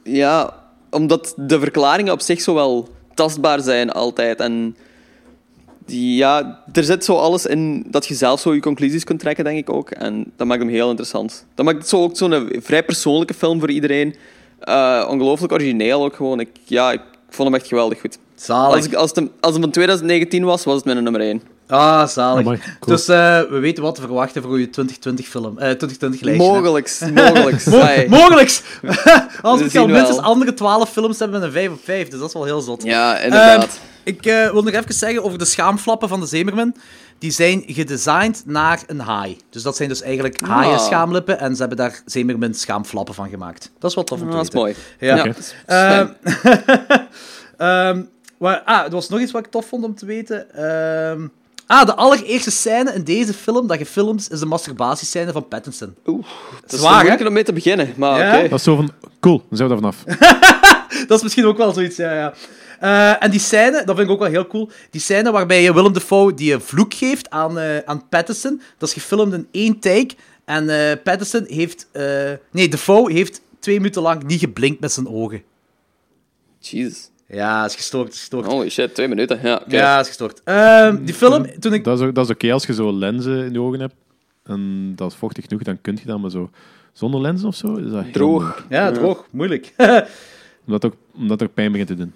ja, omdat de verklaringen op zich zo wel tastbaar zijn altijd. En die, ja, er zit zo alles in dat je zelf zo je conclusies kunt trekken, denk ik ook. En dat maakt hem heel interessant. Dat maakt het zo ook zo'n vrij persoonlijke film voor iedereen. Eh, ongelooflijk origineel ook gewoon. Ik, ja, ik vond hem echt geweldig goed. Zalig. Als, ik, als, het, als het van 2019 was, was het mijn nummer 1. Ah, zalig. Amai, cool. Dus eh, we weten wat te verwachten voor je 2020 film. eh 2020 lijstje. hè. Mogelijks, mogelijks. Mo- mogelijks! Als We ik al minstens andere 12 films hebben met een 5 op 5, dus dat is wel heel zot. Ja, inderdaad. Ehm, ik eh, wil nog even zeggen over de schaamflappen van de Zemerman. Die zijn gedesigned naar een haai. Dus dat zijn dus eigenlijk Ah. haaien schaamlippen en ze hebben daar Zemerman schaamflappen van gemaakt. Dat is wel tof om te Ah, dat is weten. mooi. Ja. Is Ehm. Ehm, maar, ah, er was nog iets wat ik tof vond om te weten. Ehm, ah, de allereerste scène in deze film dat gefilmd is, is de masturbatiescène van Pattinson. Oeh, dat is Zwaar, moeilijk om mee te beginnen, maar Ja? oké. Dat is zo van, cool, dan zijn we daar vanaf. Dat is misschien ook wel zoiets, ja, ja. Eh, en die scène, dat vind ik ook wel heel cool. Die scène waarbij je Willem Dafoe die een vloek geeft aan, eh, aan Pattinson. Dat is gefilmd in één take. En eh Pattinson heeft... eh, nee, Dafoe heeft twee minuten lang niet geblinkt met zijn ogen. Jezus. Ja, is gestoord, is gestoord. Holy shit, twee minuten. Ja, oké. Ja, is gestoord. Ehm, die film, toen ik... Dat is, dat is oké als je zo lenzen in je ogen hebt. En dat is vochtig genoeg, dan kun je dat. Maar zo zonder lenzen of zo, is dat heel Droog. Ja, droog, moeilijk. Omdat het ook, omdat het ook pijn begint te doen.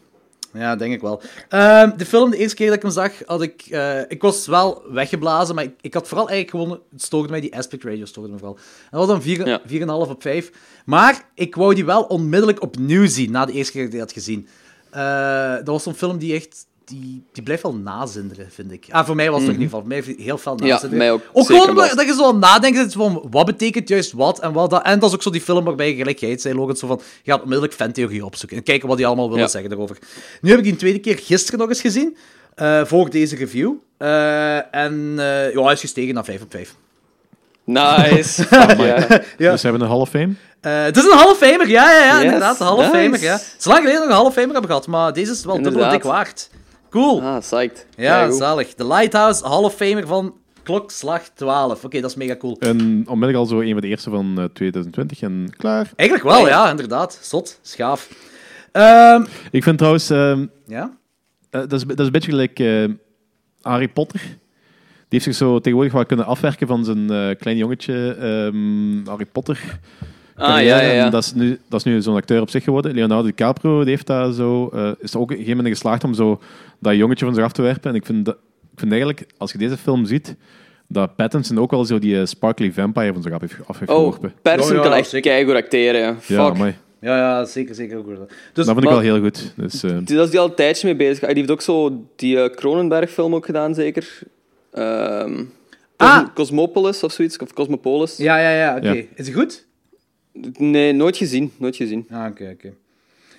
Ja, denk ik wel. Ehm, de film, de eerste keer dat ik hem zag, had ik... eh, ik was wel weggeblazen, maar ik, ik had vooral eigenlijk gewoon... Het stoorde mij, die aspect ratio stoorde me vooral. En dat was dan vier- Ja. 4,5 op 5. Maar ik wou die wel onmiddellijk opnieuw zien, na de eerste keer dat ik die had gezien. Eh, dat was zo'n film die echt... Die, die blijft wel nazinderen, vind ik. Ah, voor mij was het ook in ieder geval. Voor mij heel veel Ja, nazinderen. mij ook. Ook gewoon dat, je zo aan zit van wat betekent juist wat en wat dat. En dat is ook zo die film waarbij je gelijk jij het zei, Logan, zo van je gaat onmiddellijk fantheorie opzoeken en kijken wat die allemaal willen Ja. zeggen daarover. Nu heb ik die een tweede keer gisteren nog eens gezien, eh, voor deze review. Eh, en ja, hij is gestegen naar 5 op 5. Nice. Fuck yeah. Ja. Dus we hebben een Hall of Fame. Eh, het is een Hall of Famer, ja, ja, ja, Yes, inderdaad. Een Hall of nice. Famer, ja. Het is lang geleden dat we een Hall of Famer hebben gehad, maar deze is wel dubbel dik waard. Cool. Ah, psyched. ja, goed. zalig. De Lighthouse Hall of Famer van klokslag 12. Oké, dat is mega cool. En onmiddellijk al zo een van de eerste van eh, 2020 en klaar. Eigenlijk wel, Ja. ja, inderdaad. Zot, schaaf. Ehm, Ik vind trouwens, ehm, ja? eh, dat, is, dat is een beetje gelijk eh, Harry Potter. Die heeft zich zo tegenwoordig wel kunnen afwerken van zijn eh, klein jongetje Ehm, Harry Potter. Ah, ja, ja, dat is nu, dat is nu zo'n acteur op zich geworden. Leonardo DiCaprio die heeft daar zo, eh, is er ook op een gegeven moment in geslaagd om zo dat jongetje van zich af te werpen. En ik vind, dat, ik vind eigenlijk, als je deze film ziet, dat Pattinson ook wel zo die eh, sparkly vampire van zich af heeft, af heeft Oh, geworpen. Ja, kan echt keigoed acteren. Ja. Fuck. Ja, mooi. Ja, ja, zeker, zeker. Ook. Dus, Dat vind ik wel heel goed. Dus, eh, Daar is hij al een tijdje mee bezig. Ah, Die heeft ook zo die Cronenberg-film ook gedaan, zeker. Ehm, Ah. Cosmo- Cosmopolis of zoiets, of Cosmopolis. ja, ja, ja, oké. Ja. Is het goed? Nee, nooit gezien. Nooit gezien. Ah, oké, oké.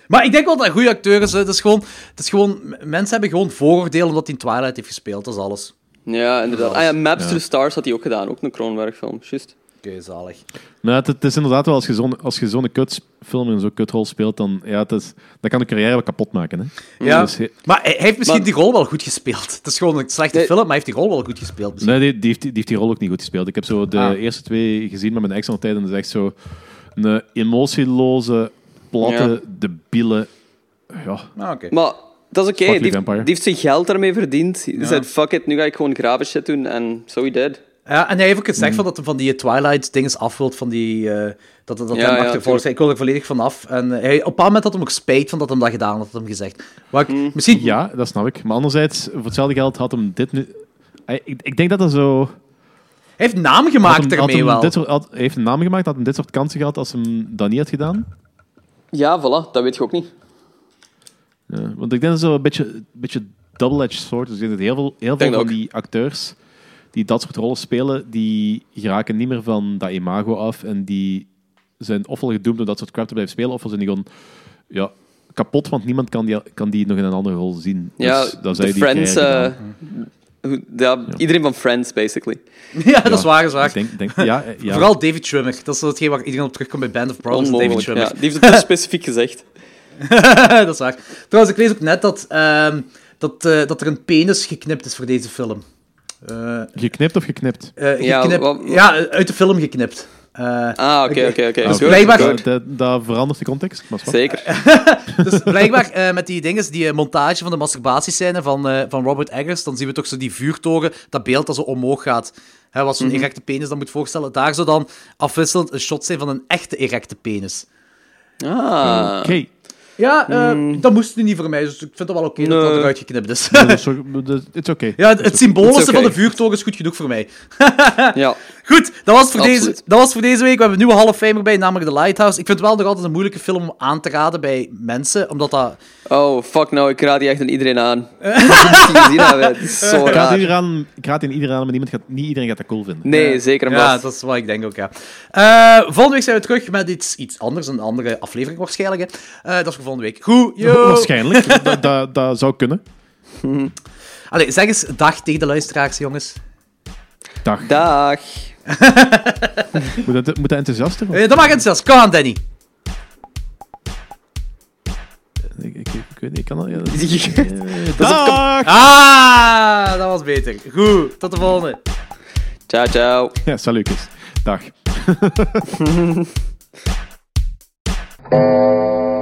Maar ik denk wel dat hij goede acteur is. Het is gewoon, het is gewoon... Mensen hebben gewoon vooroordelen omdat hij in Twilight heeft gespeeld. Dat is alles. Ja, inderdaad. Ah ja, Maps Ja. to the Stars had hij ook gedaan. Ook een Cronenberg-film. Juist. Zalig. Nou, het, het is inderdaad wel, als je zo'n, als je zo'n kutfilm en zo'n kutrol speelt, dan ja, het is, dat kan de carrière wel kapot maken. Hè. Ja. Dus he- Maar hij heeft misschien Maar- die rol wel goed gespeeld. Het is gewoon een slechte Nee. film, maar hij heeft die rol wel goed gespeeld. misschien. nee, die, die, heeft, die heeft die rol ook niet goed gespeeld. Ik heb zo de Ah. eerste twee gezien met mijn ex tijd en dat is echt zo een emotieloze, platte, debiele... Ja, Ah, oké. Maar dat is oké. Die, heeft- Vampire. die heeft zijn geld daarmee verdiend. Die zei, fuck it, nu ga ik gewoon grave shit doen. En so he did. Ja, en hij heeft ook gezegd van dat hij van die Twilight-dingen af wilt, van die... eh, dat dat, dat Ja, hem ja, achtervolgt. Ik wil er volledig van af. En eh, hij, op een bepaald moment had hij ook spijt van dat hij dat gedaan had, had hij hem gezegd. Maar ik, Hmm. misschien... ja, dat snap ik. Maar anderzijds, voor hetzelfde geld had hem dit nu... Hij- Ik, ik denk dat dat zo... Hij heeft naam Had gemaakt hem, ermee hem wel. dit soort, had, hij heeft een naam gemaakt, had hem dit soort kansen gehad als hem dat niet had gedaan. Ja, voilà. Dat weet je ook niet. Ja, want ik denk dat het zo een beetje, een beetje double-edged sword. Dus ik denk dat heel veel, heel veel van ook. die acteurs die dat soort rollen spelen, die geraken niet meer van dat imago af en die zijn ofwel gedoemd om dat soort crap te blijven spelen, ofwel zijn die gewoon ja, kapot, want niemand kan die, kan die nog in een andere rol zien. Ja, dus dan de zijn die Friends... eh, ja, Iedereen van Friends, basically. ja, dat is waar, dat is waar. Ik denk, denk, ja, eh, ja. Vooral David Schwimmer. Dat is hetgeen waar iedereen op terugkomt bij Band of Brothers. David Onmogelijk. Schwimmer. Ja, die heeft het dus specifiek gezegd. dat is waar. Trouwens, ik lees ook net dat, ehm, dat, eh, dat er een penis geknipt is voor deze film. Eh, Geknipt of geknipt? eh, Ja, geknipt- wat- ja, uit de film geknipt. Eh, Ah, oké, oké, oké. Dus blijkbaar-. Dat, dat, dat verandert de context. Maar. Zeker. dus blijkbaar eh, met die dingen, die montage van de masturbatiescène van, eh, van Robert Eggers, dan zien we toch zo die vuurtoren, dat beeld dat zo omhoog gaat. Hè, wat zo'n erecte penis dan moet voorstellen. Daar zou dan afwisselend een shot zijn van een echte erecte penis. Ah. Oké. Ja, eh, dat moest nu niet voor mij, dus ik vind het wel oké dat dat eruit geknipt is. Dat dat- Het is oké. ja, het, het symbolische van de vuurtoren is goed genoeg voor mij. Ja. Goed, dat was, voor Absoluut. deze, dat was voor deze week. We hebben een nieuwe Hall of Famer bij, namelijk The Lighthouse. Ik vind het wel nog altijd een moeilijke film om aan te raden bij mensen, omdat dat... Oh, fuck nou. Ik raad die echt aan iedereen aan. Ik moet die. Het is zo Ik raad, iedereen aan, ik raad in iedereen aan, maar niemand gaat, niet iedereen gaat dat cool vinden. Nee, zeker en Ja, dat is wat ik denk ook, ja. Eh, volgende week zijn we terug met iets, iets anders, een andere aflevering waarschijnlijk. Hè. Eh, dat is voor volgende week. Goed, yo! Waarschijnlijk. dat, dat, dat zou kunnen. Allee, zeg eens dag tegen de luisteraars, jongens. Dag. Dag. Moet dat, moet dat enthousiaster? of? Eh, dat mag enthousiast. Kom aan, Danny. Ik, ik, ik weet niet, ik kan dat... Ja, dat- Dat is Dag! Ah, dat was beter. Goed, tot de volgende. Ciao, ciao. Ja, salutjes. Dag.